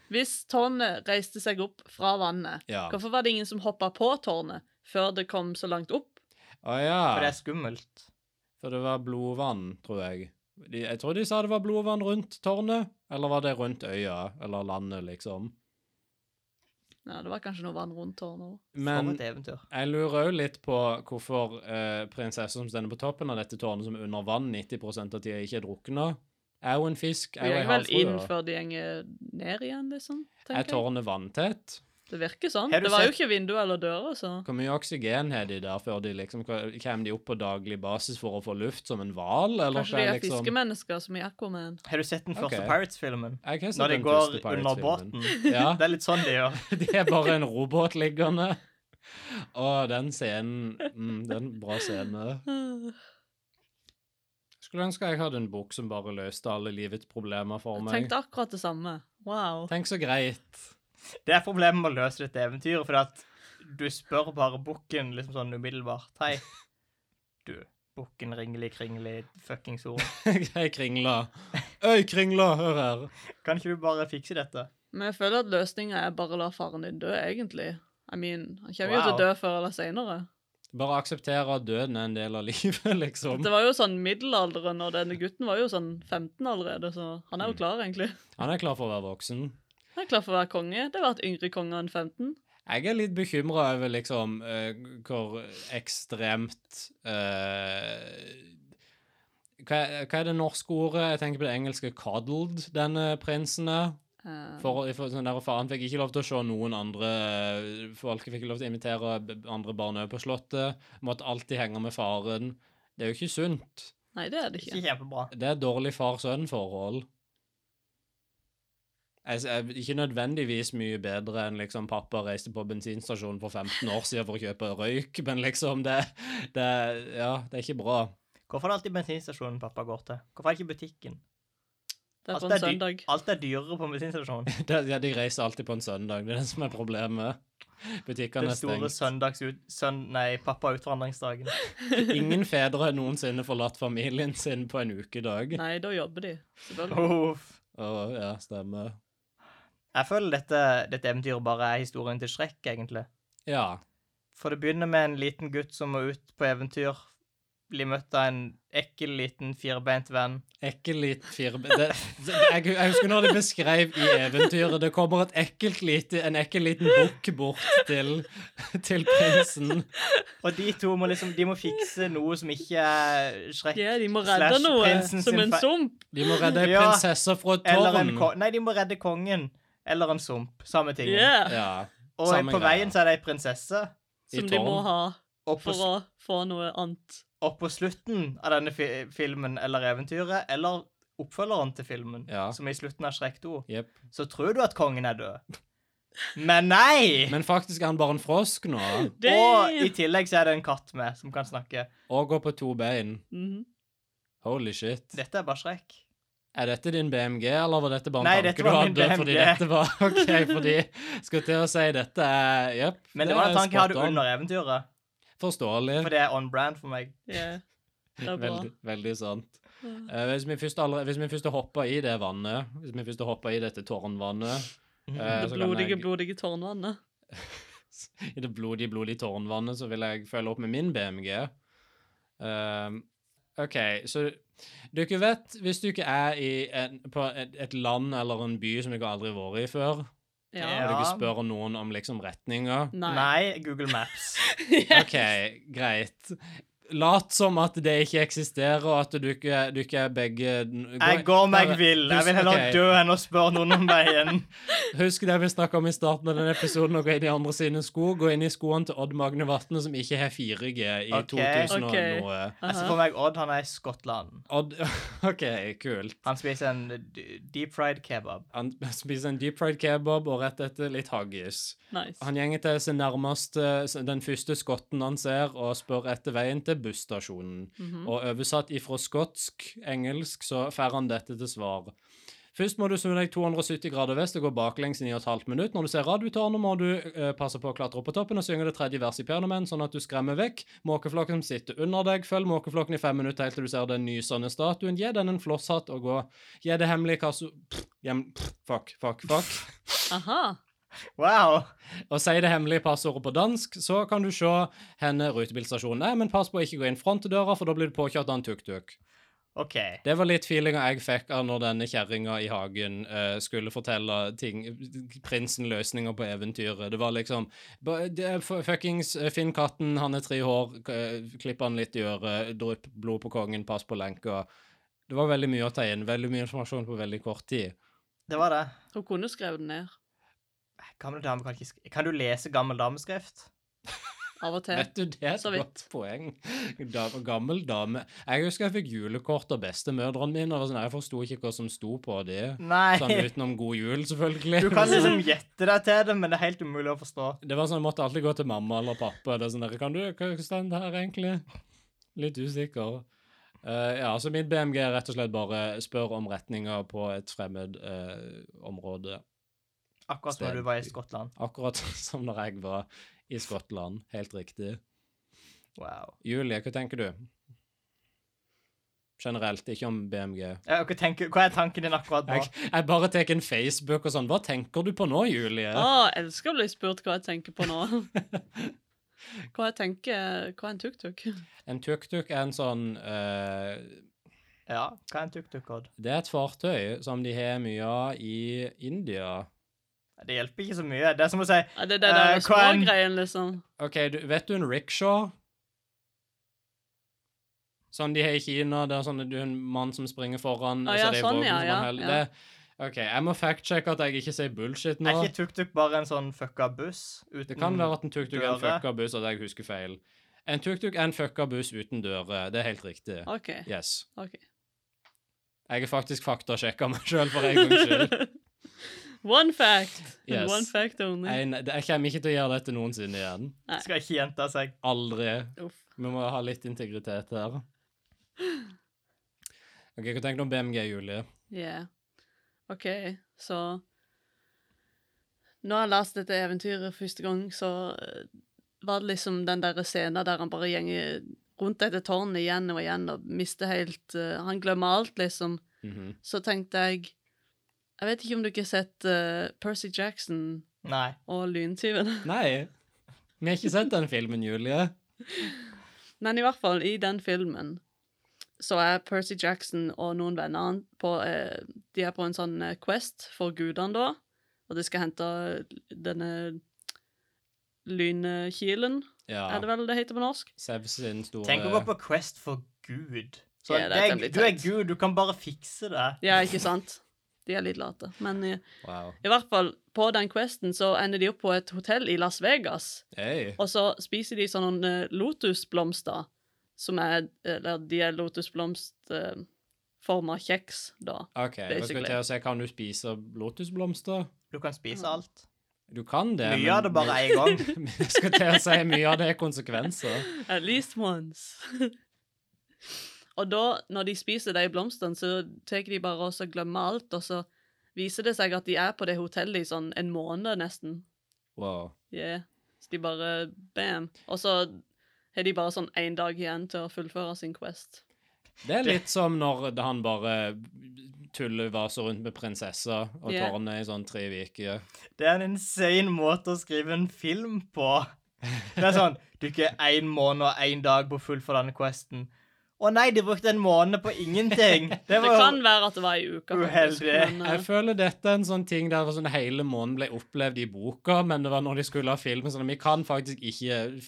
Hvis tårnet reiste seg opp fra vannet, Ja. hvorfor var det ingen som hoppa på tårnet før det kom så langt opp? Å ja. For det er skummelt. For det var blodvann, tror jeg. De, jeg tror de sa det var blodvann rundt tårnet. Eller var det rundt øya? Eller landet, liksom. Ja, det var kanskje noe vann rundt tårnet òg. Men jeg lurer òg litt på hvorfor eh, prinsessen som står på toppen av dette tårnet, som er under vann 90% av tida ikke er drukna, er jo en fisk. Er jo en vel inn før de gjenger ned igjen, liksom. Er tårnet vanntett? Det virker sånn. Det var jo ikke vinduer eller dører, så Hvor mye oksygen har de der før de liksom Kommer de opp på daglig basis for å få luft som en hval, eller Kanskje de er liksom fiskemennesker som i Aquaman. Har du sett den første okay. Pirates-filmen? Jeg har sett Når de går under båten. [LAUGHS] Ja. Det er litt sånn de gjør. [LAUGHS] De er bare en robåt liggende. Å, den scenen mm, Det er en bra scene. Skulle ønske jeg hadde en bok som bare løste alle livets problemer for meg. Jeg tenkte akkurat det samme. Wow. Tenk så greit. Det er problemet med å løse dette eventyret, for at du spør bare bukken liksom sånn umiddelbart. Hei, du, bukken ringelig kringelig fuckings ord. [LAUGHS] Hei, Kringla. Øy, Kringla, hør her. Kan ikke du bare fikse dette? Men jeg føler at løsninga er bare å la faren din dø, egentlig. I mean, han kommer jo til å dø før eller seinere. Bare akseptere at døden er en del av [LAUGHS] livet, liksom. Det var jo sånn middelalderen, og denne gutten var jo sånn 15 allerede, så han Mm. er jo klar, egentlig. Han er klar for å være voksen. Han er klar for å være konge. Det har vært yngre konger enn 15. Jeg er litt bekymra over liksom uh, hvor ekstremt uh, hva, hva er det norske ordet? Jeg tenker på det engelske 'coddled', denne prinsen er. Eh, For, for sånn der, Faren fikk ikke lov til å se noen andre eh, Folk fikk ikke lov til å invitere andre barn over på Slottet. Måtte alltid henge med faren. Det er jo ikke sunt. Nei, det er det Ikke ikke. kjempebra. Det er dårlig far-sønn-forhold. Ikke nødvendigvis mye bedre enn liksom pappa reiste på bensinstasjonen for 15 år siden for å kjøpe røyk, men liksom det, det Ja, det er ikke bra. Hvorfor er det alltid bensinstasjonen pappa går til? Hvorfor er det ikke butikken? Det er på en er søndag. Alt er dyrere på bensinstasjonen. [LAUGHS] Det, ja, de reiser alltid på en søndag. Det er det som er problemet. Butikkene er Den er store stengt. søndagsut... Søn... Nei, pappa-utvandringsdagen. [LAUGHS] Ingen fedre har noensinne forlatt familien sin på en ukedag. Nei, da jobber de. Selvfølgelig. Uff. Å, ja, stemmer. Jeg føler dette, dette eventyret bare er historien til Shrek, egentlig. Ja. For det begynner med en liten gutt som må ut på eventyr. Blir møtt av en ekkel liten firbeint venn. Ekkel liten firbe... Det, det, jeg, jeg husker når de beskrev i eventyret Det kommer et ekkelt lite, en ekkel liten bukk bort til, til prinsen. Og de to må liksom De må fikse noe som ikke er Shrek Ja, de må redde noe, som en sump. De må redde ei Ja, prinsesse fra et Eller tårn. Nei, de må redde kongen. Eller en sump. Samme ting. Yeah. Ja. Og samme på greia. veien så er det ei prinsesse. Som de må ha. For å få noe annet. Og på slutten av denne fi filmen eller eventyret, eller oppfølgeren til filmen, Ja. som er i slutten av Shrek 2, yep. så tror du at kongen er død. Men nei! Men faktisk er han bare en frosk nå. [LAUGHS] Og i tillegg så er det en katt med som kan snakke. Og går på to bein. Mhm. Holy shit. Dette er bare Shrek. Er dette din BMG, eller var dette bare en Nei, tanke du hadde? Fordi dette var [LAUGHS] OK, fordi Skal til å si dette er Jepp. Men det var en tanke jeg hadde under eventyret, Forståelig. for det er on brand for meg. Yeah. Det er bra. Veldig, veldig sant. Uh, hvis, vi først allerede, hvis vi først hopper i det vannet, hvis vi først hopper i dette tårnvannet uh, Det blodige, jeg- blodige tårnvannet. [LAUGHS] I det blodige, blodige tårnvannet så vil jeg følge opp med min BMG. Uh, OK, så dere vet, hvis du ikke er i en, på et, et land eller en by som dere aldri har vært i før, Ja. Når du dere spør noen om liksom retninger Nei. Nei, Google Maps. [LAUGHS] OK, greit. Lat som at det ikke eksisterer, og at du ikke, du ikke er begge Jeg går meg vill. Jeg vil heller okay. dø enn å spørre noen om veien. [LAUGHS] Husk det vi snakka om i starten av denne episoden, å gå inn i andre sine sko. Gå inn i skoene til Odd Magne Vatne, som ikke har 4G i okay. 2000 og noe. Jeg ser For meg, Odd, han er i Skottland. Odd [LAUGHS] OK, kult. Han spiser en deep fried kebab. Han spiser en deep fried kebab og rett etter litt haggis. Nice. Han gjenger til sin nærmeste, den første skotten han ser, og spør etter veien til busstasjonen. Mhm. Og oversatt ifra skotsk-engelsk så får han dette til svar. Først må du snu deg 270 grader vest og gå baklengs i 9 15 minutter. Når du ser radiotårnet, må du eh, passe på å klatre opp på toppen og synge det tredje verset i Pernomen, sånn at du skremmer vekk måkeflokken som sitter under deg. Følg måkeflokken i fem minutter helt til du ser den nysende statuen. Gi den en flosshatt og gå. Gi det hemmelige kasso... Pff, hjem... Pff, fuck, fuck, fuck. Aha. Wow! Og sier det hemmelige passordet på dansk, så kan du se henne rutebilstasjonen er, men pass på å ikke gå inn frontdøra, for da blir du påkjørt av en tuk-tuk. Okay. Det var litt feelinga jeg fikk av når denne kjerringa i hagen uh, skulle fortelle ting Prinsen løsninger på eventyret. Det var liksom Fuckings eh, Finn katten, han er tre hår, k- klipp han litt i øret, drypp blod på kongen, pass på lenka. Det var veldig mye å ta inn. Veldig mye informasjon på veldig kort tid. Det var det. Hun kunne skrevet den ned. Gammel dame kan ikke Kan du lese gammel dameskrift? Av og til. Vet du, det er et godt poeng. Da, gammel dame Jeg husker jeg fikk julekort av bestemødrene mine. Og sånn, jeg forsto ikke hva som sto på de. Nei. Sånn utenom god jul, selvfølgelig. Du kan liksom gjette deg til det, men det er helt umulig å forstå. Det var sånn, Jeg måtte alltid gå til mamma eller pappa. Det er sånn, kan du, Hva står det her, egentlig? Litt usikker. Uh, ja, så mitt BMG er rett og slett bare spør om retninga på et fremmed uh, område. Akkurat som når du var i Skottland. Akkurat [LAUGHS] som når jeg var i Skottland. Helt riktig. Wow. Julie, hva tenker du? Generelt, ikke om BMG. Ja, hva, tenker, hva er tanken din akkurat nå? Jeg, jeg bare tar en Facebook og sånn. Hva tenker du på nå, Julie? Å, jeg elsker å bli spurt hva jeg tenker på nå. [LAUGHS] Hva jeg tenker Hva er en tuk-tuk? En tuk-tuk er en sånn uh, Ja, hva er en tuk-tuk-kod? Det er et fartøy som de har mye av i India. Det hjelper ikke så mye. Det er som å si Ja, det er det Eh, er en- smågreien, liksom. OK, du, vet du en rickshaw? Sånn de har i Kina, det er sånn du er en mann som springer foran. Ah, ja, er sånn, ja, ja, ja. Det, OK, jeg må fact-sjekke at jeg ikke sier bullshit nå. Er ikke tuk-tuk bare en sånn fucka buss uten Det kan være at en tuk-tuk er en fucka buss, at jeg husker feil. En tuk-tuk er en fucka buss uten dører. Det er helt riktig. OK. Yes. okay. Jeg har faktisk faktasjekka meg sjøl for en gangs skyld. [LAUGHS] One fact. Yes. One fact only. Jeg, jeg kommer ikke til å gjøre dette noensinne igjen. Skal ikke gjenta seg. Aldri. Uff. Vi må ha litt integritet her. Ok, Hva tenker du om BMG, Julie? Yeah. OK, så Når jeg leste dette eventyret første gang, så eh, var det liksom den der scenen der han bare gjenger rundt dette tårnet igjen og igjen og mister helt uh, Han glemmer alt, liksom. Mhm. Så tenkte jeg Jeg vet ikke om du ikke har sett uh, Percy Jackson Nei. og Lyntyven. [LAUGHS] Nei, vi har ikke sett den filmen, Julie. Men i hvert fall, i den filmen så er Percy Jackson og noen venner på eh, De er på en sånn eh, quest for gudene, da. Og de skal hente denne lynkilen, Ja. er det vel det heter på norsk? Sevs sin store Tenk å gå på Quest for Gud. Så Ja, det det er, du er. Gud, du kan bare fikse det. Ja, ikke sant? De er litt late. Men i, Wow. i hvert fall, på den questen så ender de opp på et hotell i Las Vegas. Hey. Og så spiser de sånne lotusblomster, som er Eller de er lotusblomstforma kjeks, da. OK, jeg skal til å si, kan du spise lotusblomster? Du kan spise alt. Du kan det, Mye av det bare én gang. [LAUGHS] Jeg skal til å si mye av det er konsekvenser. [LAUGHS] At least once. [LAUGHS] og da, når de spiser de blomstene, så tar de bare og så glemmer alt, og så viser det seg at de er på det hotellet i sånn en måned nesten. Wow. Yeah. Så de bare Bam. Og så har de bare sånn én dag igjen til å fullføre sin quest. Det er litt som når han bare tuller vaser rundt med prinsessa og yeah. tårner i sånn tre uker. Det er en insane måte å skrive en film på. Det er sånn Du er ikke én måned og én dag på full for denne questen. Å nei, de brukte en måned på ingenting! [LAUGHS] Det Det kan være at det var ei uke. Uheldig. men, eh, Jeg føler dette er en sånn ting der sånn hele måneden ble opplevd i boka, men det var når de skulle ha film. sånn Vi kan faktisk ikke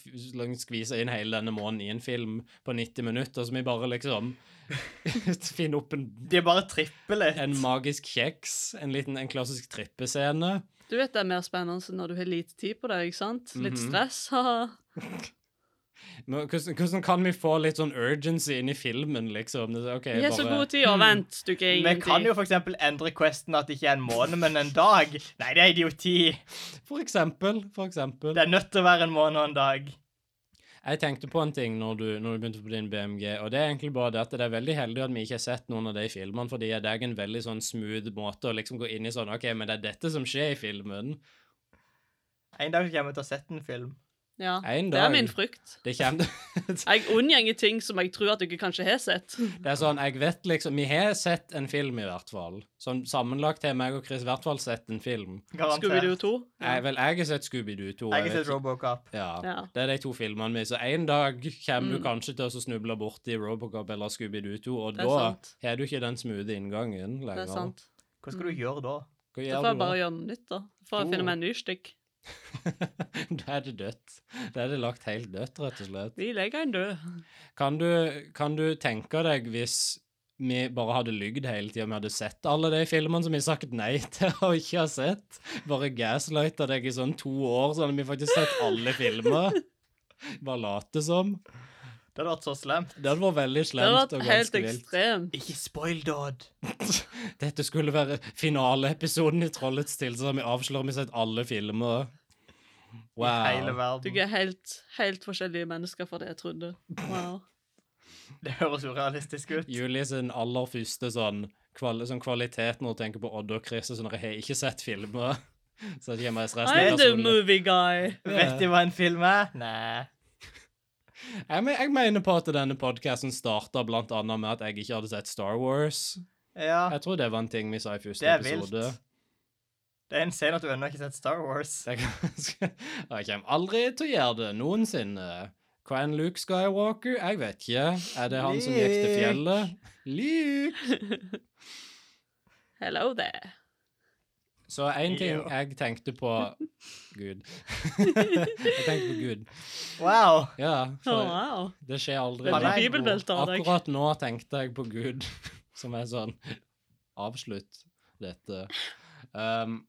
skvise inn hele denne måneden i en film på 90 minutter, så vi bare liksom [LAUGHS] finner opp en, De er bare tripper litt. en magisk kjeks, en liten en klassisk trippescene. Du vet det er mer spennende når du har lite tid på det, ikke sant? Litt Mhm. stress. [LAUGHS] Hvordan, hvordan kan vi få litt sånn urgency inn i filmen, liksom? Det ok, Vi har så god tid, og vent, du ikke Vi kan jo for eksempel endre questen at det ikke er en måned, men en dag. Nei, det er idioti. For eksempel, for eksempel. Det er nødt til å være en måned og en dag. Jeg tenkte på en ting når du, når du begynte på din BMG, og det er egentlig bare det at det er veldig heldig at vi ikke har sett noen av de filmene, fordi det er en veldig sånn smooth måte å liksom gå inn i sånn OK, men det er dette som skjer i filmen. En dag kommer jeg til å ha sett en film. Ja, En det er min frykt. Det kommer [LAUGHS] Jeg unngjenger ting som jeg tror at du ikke kanskje har sett. Det er sånn, jeg vet liksom Vi har sett en film, i hvert fall. Sånn sammenlagt har meg og Chris i hvert fall sett en film. Scooby-Doo 2. Jeg, vel, jeg har sett Scooby-Doo 2. Jeg har sett Robocop. Ja, Ja. Det er de to filmene mine. Så en dag kommer du Mm. kanskje til å snuble borti Robocop eller Scooby-Doo 2, og Det er da sant. har du ikke den smoothe inngangen Det er sant. Hva skal du gjøre da? Hva Da gjør får jeg du bare gjøre noe nytt, da. Får jeg Oh. finne meg en ny stykk. [LAUGHS] da er det dødt. Da er det lagt helt dødt, rett og slett. Vi legger en død. Kan du, kan du tenke deg hvis vi bare hadde lygd hele tida, vi hadde sett alle de filmene som vi har sagt nei [LAUGHS] til og ikke har sett? Bare gaslighta deg i sånn to år, sånn at vi faktisk har sett alle filmer? Bare late som. Det hadde vært så slemt. Det hadde vært veldig slemt. Det hadde og vært helt ekstremt. Ikke spoil Dodd. [LAUGHS] Dette skulle være finaleepisoden i Trollets tilstand. Vi avslører vi sett alle filmer. I hele verden. Du er helt, helt forskjellige mennesker fra det jeg trodde. Wow. Det høres urealistisk ut. Julie sin aller første sånn, kvali sånn kvalitet når hun tenker på Odd og Chris, er sånn jeg har ikke sett filmer. [LAUGHS] Så jeg kommer stress I'm the movie guy. Vet de hva en film er? Nei. Jeg, men- jeg mener på at denne podcasten starta blant annet med at jeg ikke hadde sett Star Wars. Ja, Jeg tror det var en ting vi sa i første det er episode. vilt. Det er insane at du ennå ikke har sett Star Wars. Jeg, [LAUGHS] jeg kommer aldri til å gjøre det noensinne. Hva er en Luke Skywalker? Jeg vet ikke. Er det han som gikk til fjellet? Luke! [LAUGHS] Hello there. Så en ting jeg tenkte på [LAUGHS] Gud. [LAUGHS] jeg tenkte på Gud. Wow. Ja, Oh, wow. det skjer aldri. Akkurat nå tenkte jeg på Gud, [LAUGHS] som er sånn Avslutt dette. Um,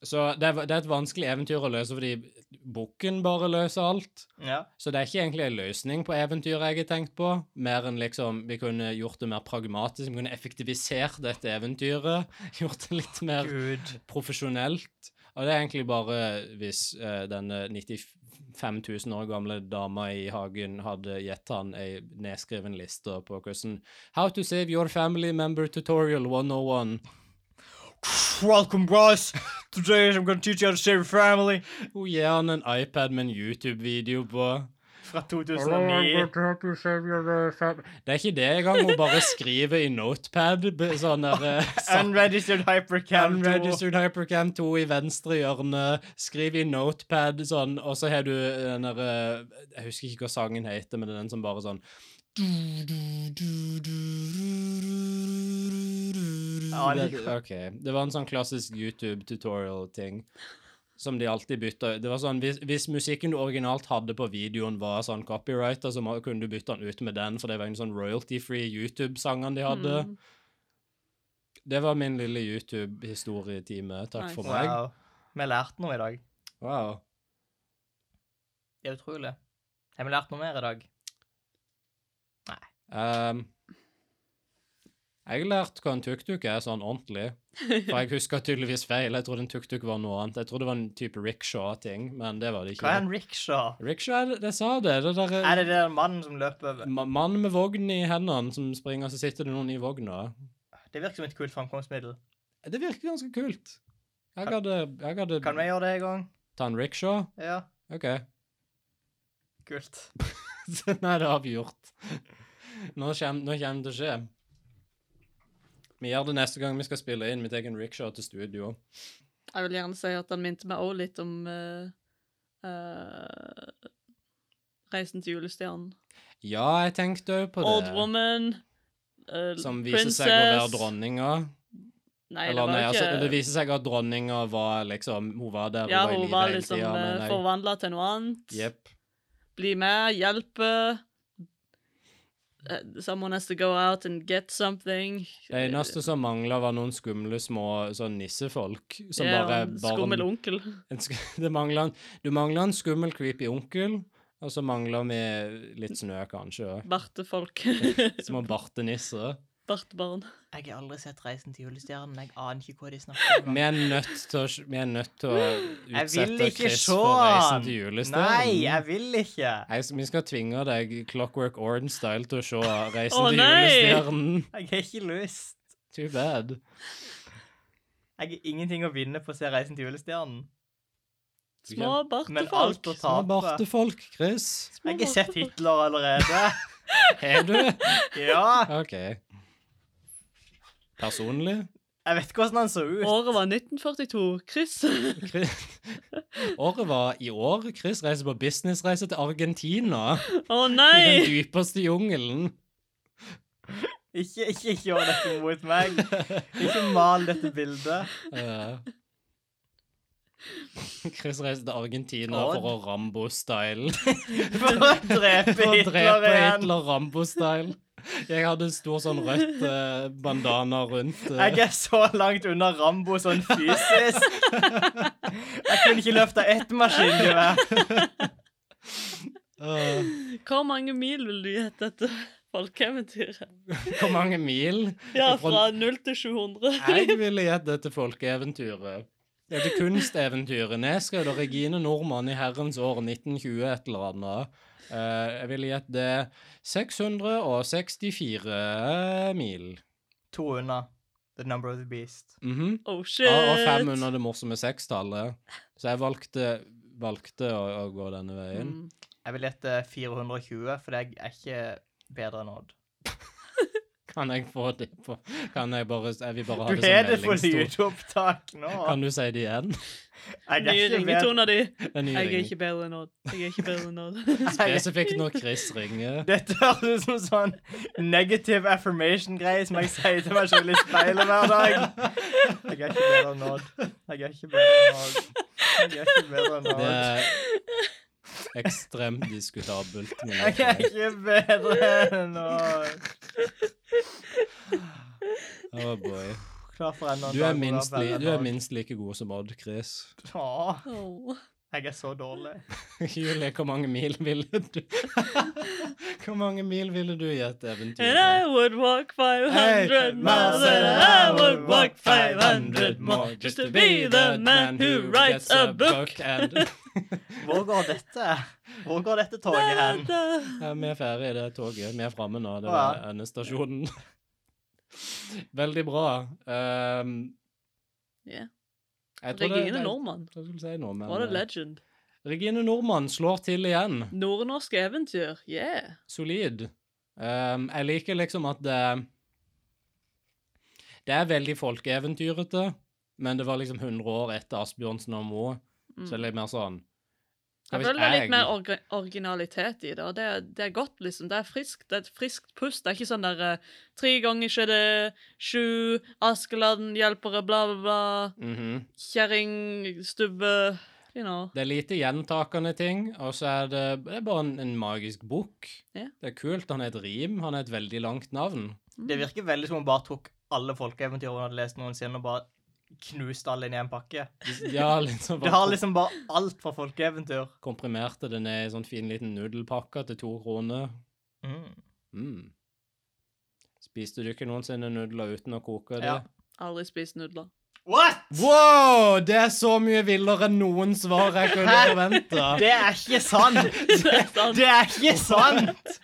så det er, det er et vanskelig eventyr å løse fordi bukken bare løser alt. Ja. Så det er ikke egentlig en løsning på eventyret jeg har tenkt på, mer enn liksom vi kunne gjort det mer pragmatisk, vi kunne effektivisert dette eventyret, [LAUGHS] gjort det litt mer Gud. profesjonelt. Og det er egentlig bare hvis uh, denne 95 000 år gamle dama i hagen hadde gitt han ei nedskreven liste på hvordan How to save your family member tutorial 101. Welcome, guys. [LAUGHS] Today I'm gonna teach you how to save your family. Hun gir han en iPad med en YouTube-video på. Fra 2009. Det er ikke det engang, hun bare [LAUGHS] skriver i notepad b- sånn der eh, sånn- [LAUGHS] Unregistered hypercam 2. Unregistered Hypercam 2 i venstre hjørne. Skriv i notepad sånn, og så har du den der eh, Jeg husker ikke hva sangen heter, men det er den som bare sånn OK. Det var en sånn klassisk YouTube-tutorial-ting. Som de alltid bytta Det var sånn, hvis, hvis musikken du originalt hadde på videoen, var sånn copyrighter, så må, kunne du bytte den ut med den, for det var en sånn royalty-free YouTube-sangene de hadde. Mm. Det var min lille YouTube-historietime. Takk Nice. for meg. Wow. Vi lært noe i dag. Wow. Det er utrolig. Har vi lært noe mer i dag? Ehm, jeg har lært hva en tuk-tuk er sånn ordentlig. For jeg husker tydeligvis feil. Jeg trodde en tuk-tuk var noe annet. Jeg trodde det var en type rickshaw-ting, men det var det ikke. Hva er en rickshaw? Rickshaw, er det, det sa det. Det der Er det den mannen som løper over? ma- mann med vogn i hendene som springer, så sitter det noen i vogna. Det virker som et kult framkomstmiddel. Det virker ganske kult. Jeg hadde, jeg hadde Kan vi gjøre det en gang? ta en rickshaw. Ja, OK. kult. Nei, det har. Nå kommer, nå kommer det til å skje. Vi gjør det neste gang vi skal spille inn. Vi tar en rickshaw til studio. Jeg vil gjerne si at han minte meg også litt om uh, uh, Reisen til julestjernen. Ja, jeg tenkte òg på det. Old woman. Uh, Som viser princess. seg å være dronninga. Nei, det var nei, ikke altså, ikke det viser seg at dronninga var liksom Hun var der, Ja, hun var i livet hele tida. Ja, hun var liksom forvandla til noe annet. Yep. Bli med, hjelpe. Eh, Someone has to go out and get something. Det eneste som mangla, var noen skumle små sånn nissefolk som Ja, bare en Skummel onkel. sk [LAUGHS] det mangler Du mangler en skummel, creepy onkel, og så mangler vi litt snø, kanskje. Bartefolk. [LAUGHS] Små bartenisser. Bartebarn. Jeg har aldri sett Reisen til julestjernen. Jeg aner ikke hva de snakker om. Vi er nødt til å, vi er nødt til å utsette Chris for reisen til julestjernen. Nei, jeg vil ikke. Jeg, vi skal tvinge deg Clockwork Orange-style til å se [LAUGHS] Reisen Å, til nei! julestjernen. Jeg har ikke lyst. Too bad. Jeg har ingenting å vinne på å se Reisen til julestjernen. Små Men alt bartefolk. Små bartefolk, Chris. Jeg har sett Hitler allerede. [LAUGHS] Er du? Ja. OK. Personlig? Jeg vet ikke hvordan han så ut. Året var 1942. Chris. Året var i år. Chris reiser på businessreise til Argentina. Å nei! I den dypeste jungelen. Ikke, ikke gjør dette mot meg. Ikke mal dette bildet. Chris reiser til Argentina Odd. for å Rambo-style. For å drepe For å Hitler drepe igjen. Hitler Rambo-style. Jeg hadde en stor sånn rødt eh, bandana rundt eh. Jeg er så langt unna Rambo sånn fysisk. Jeg kunne ikke løfte ett maskingevær. [LAUGHS] øh, Hvor mange mil vil du gjette dette folkeeventyret? Hvor mange mil? Ja, Fra- fra 0 til 700. Jeg ville gjette dette folkeeventyret. Dette kunsteventyret nedskrevet av Regine Normann i herrens år 1920 et eller annet. Eh, jeg ville gjette det 664 mil. To unna. The number of the beast. Mhm. Oh shit. Ja, og fem under det morsomme sekstallet. Så jeg valgte, valgte å, å gå denne veien. Mm. Jeg vil gjette 420, for jeg er ikke bedre enn Odd. Kan jeg få det på Kan jeg bare Jeg vil bare ha Du det har det på lydopptak nå. Kan du si det igjen? Nye ringetona di. Jeg er ikke bedre enn Odd. Jeg er ikke bedre enn Odd. Spesifikt når Chris ringer. Dette høres ut som sånn negative affirmation-greie som jeg sier til meg selv i speilet hver dag. Jeg er ikke bedre enn Odd. Jeg er ikke bedre enn Odd. Jeg er ikke bedre enn Odd. Ekstremt diskutabelt. Men [LAUGHS] Jeg er ikke bedre enn Odd. Oh boy. Du er, minst, li, du er minst like god som Odd, Chris. Åh, Oh. Jeg er så dårlig. [LAUGHS] Julie, hvor mange mil ville du [LAUGHS] Hvor mange mil ville du gitt And I would walk 500 miles and I would walk 500 more just to be the man who writes a book. [LAUGHS] Hvor går dette? Hvor går dette toget hen? ja, vi er ferdig i det toget. Vi er framme nå. Det var endestasjonen. Veldig bra. Um, Yeah. Regine skulle si What a eh, legend. Regine Normann slår til igjen. Nordnorske eventyr. Yeah. Solid. Um, jeg liker liksom at det Det er veldig folkeeventyrete, men det var liksom 100 år etter Asbjørnsen og Moe, så det er litt mer sånn Mm. Jeg føler det er litt mer orga originalitet i det, og det, er- det er godt, liksom. Det er friskt. Det er et friskt pust. Det er ikke sånn der eh, Tre ganger skjedde sju, Askeladden, hjelpere, bla, bla, bla. Mhm. Kjerring, stubbe You know. Det er lite gjentakende ting, og så er det, det er bare en, en magisk bok. Yeah. Det er kult. Han er et rim. Han er et veldig langt navn. Det virker veldig som hun bare tok alle folkeeventyrene hun hadde lest noensinne, og bare knust alle inn i en pakke. Ja, liksom Det har liksom bare alt fra folkeeventyr. komprimerte det ned i sånn fin liten nudelpakke til to kroner. Mm. Mm. Spiste du ikke noensinne nudler uten å koke det? Ja. Aldri spist nudler. What?! Wow! Det er så mye villere enn noen svar jeg kunne [LAUGHS] forvente. Det er ikke sant! [LAUGHS] Det. Det er ikke sant!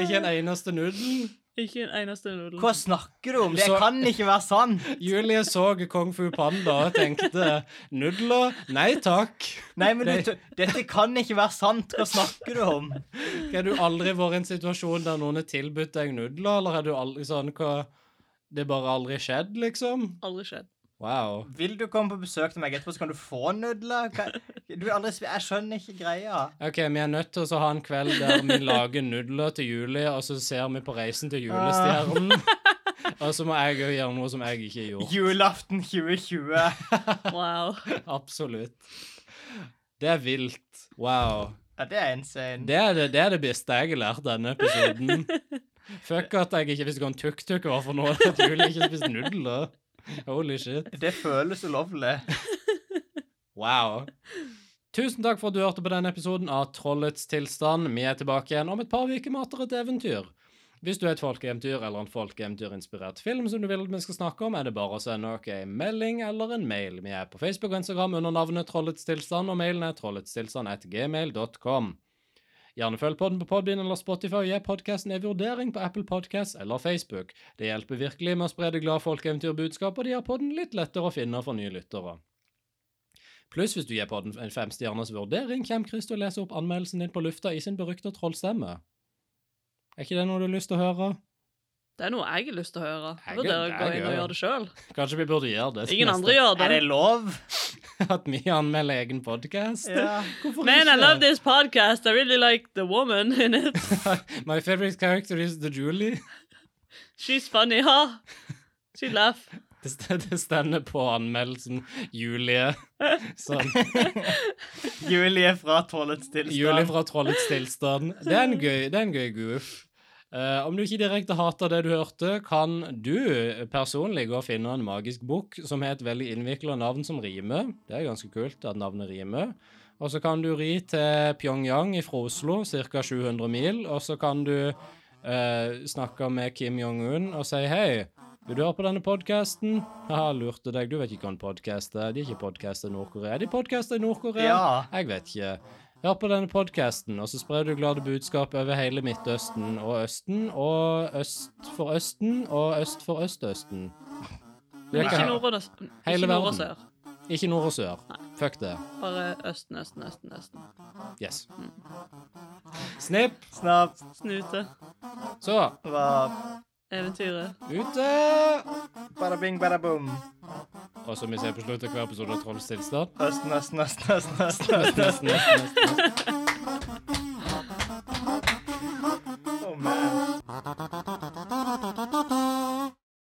Ikke en eneste nudel. Ikke en eneste nudel. Hva snakker du om? Det Så- kan ikke være sant! [LAUGHS] Julie så Kung Fu Panda og tenkte nudler? Nei takk. Nei, men du, dette kan ikke være sant. Hva snakker du om? [LAUGHS] Har du aldri vært i en situasjon der noen har tilbudt deg nudler, eller har du aldri sånn hva Det bare aldri skjedd, liksom? Aldri skjedd. Wow. Vil du komme på besøk til meg etterpå, så kan du få nudler? Hva- Du aldri Jeg skjønner ikke greia. OK, vi er nødt til å ha en kveld der vi lager nudler til Julie, og så ser vi på Reisen til julestjernen. [LAUGHS] Og så må jeg òg gjøre noe som jeg ikke har gjort. Julaften 2020. Wow. Absolutt. Det er vilt. Wow. Ja, det er insane. Det er det, det er det beste jeg har lært denne episoden. [LAUGHS] Fuck at jeg ikke visste hva en tuk-tuk var for noe. At Julie ikke spiste nudler. Holy shit. Det føles ulovlig. [LAUGHS] Wow. Tusen takk for at du hørte på denne episoden av Trollets tilstand. Vi er tilbake igjen om et par uker med atter et eventyr. Hvis du er et folkeeventyr eller en folkeeventyrinspirert film som du vil at vi skal snakke om, er det bare å sende oss en melding eller en mail. Vi er på Facebook og Instagram under navnet Trollets tilstand, og mailen er trolletstilstand.gmail.com. Gjerne følg podden på Podbean eller Spotify og gi podkasten en vurdering på Apple Podcasts eller Facebook. Det hjelper virkelig med å spre glade folkeeventyrbudskapet, og det gjør podden litt lettere å finne for nye lyttere. Pluss hvis du gir podden en femstjerners vurdering, kommer Chris til å lese opp anmeldelsen din på lufta i sin berykta trollstemme. Er ikke det noe du har lyst til å høre? Det er noe jeg har lyst til å høre. Jeg vurderer å gå inn og gjøre det sjøl. Kanskje vi burde gjøre det? Ingen andre gjør det. Er det lov? [LAUGHS] At vi anmelder egen podkast? Ja. Man, I love this podcast. I really like the woman in it. [LAUGHS] My favorite character is the Julie. She's funny, ha? She laugh. Det, det stender på anmeldelsen Julie. Sånn. [LAUGHS] Julie fra Trollets tilstand. Julie fra Trollets tilstand. Det er en gøy, det er en gøy goof. Eh, om du ikke direkte hater det du hørte, kan du personlig gå og finne en magisk bok som har et veldig innvikla navn som rimer. Det er ganske kult at navnet rimer. Og så kan du ri til Pyongyang fra Oslo, ca. 700 mil, og så kan du eh, snakke med Kim Jong-un og si hei. Vil du høre på denne podkasten? Haha, lurte deg. Du vet ikke hva en podkast er. De er ikke podkaster i Nord-Korea. Er de podkaster i Nord-Korea? Ja. Jeg vet ikke. Hør på denne podkasten, og så sprer du glade budskap over hele Midtøsten og Østen, og øst for Østen og øst for Østøsten. Men Ikke nord og, ikke nord og sør. Ikke nord og sør. Fuck det. Bare østen, østen, østen. østen. Yes. Snipp. Snapp. Snute. Så, Hva? Eventyret. ute! Bada bing, bada boom. Og som vi ser på slutten av hver episode av Trolls tilstand Østen, østen, østen, østen, østen, østen. Nesten, nesten, nesten, nesten.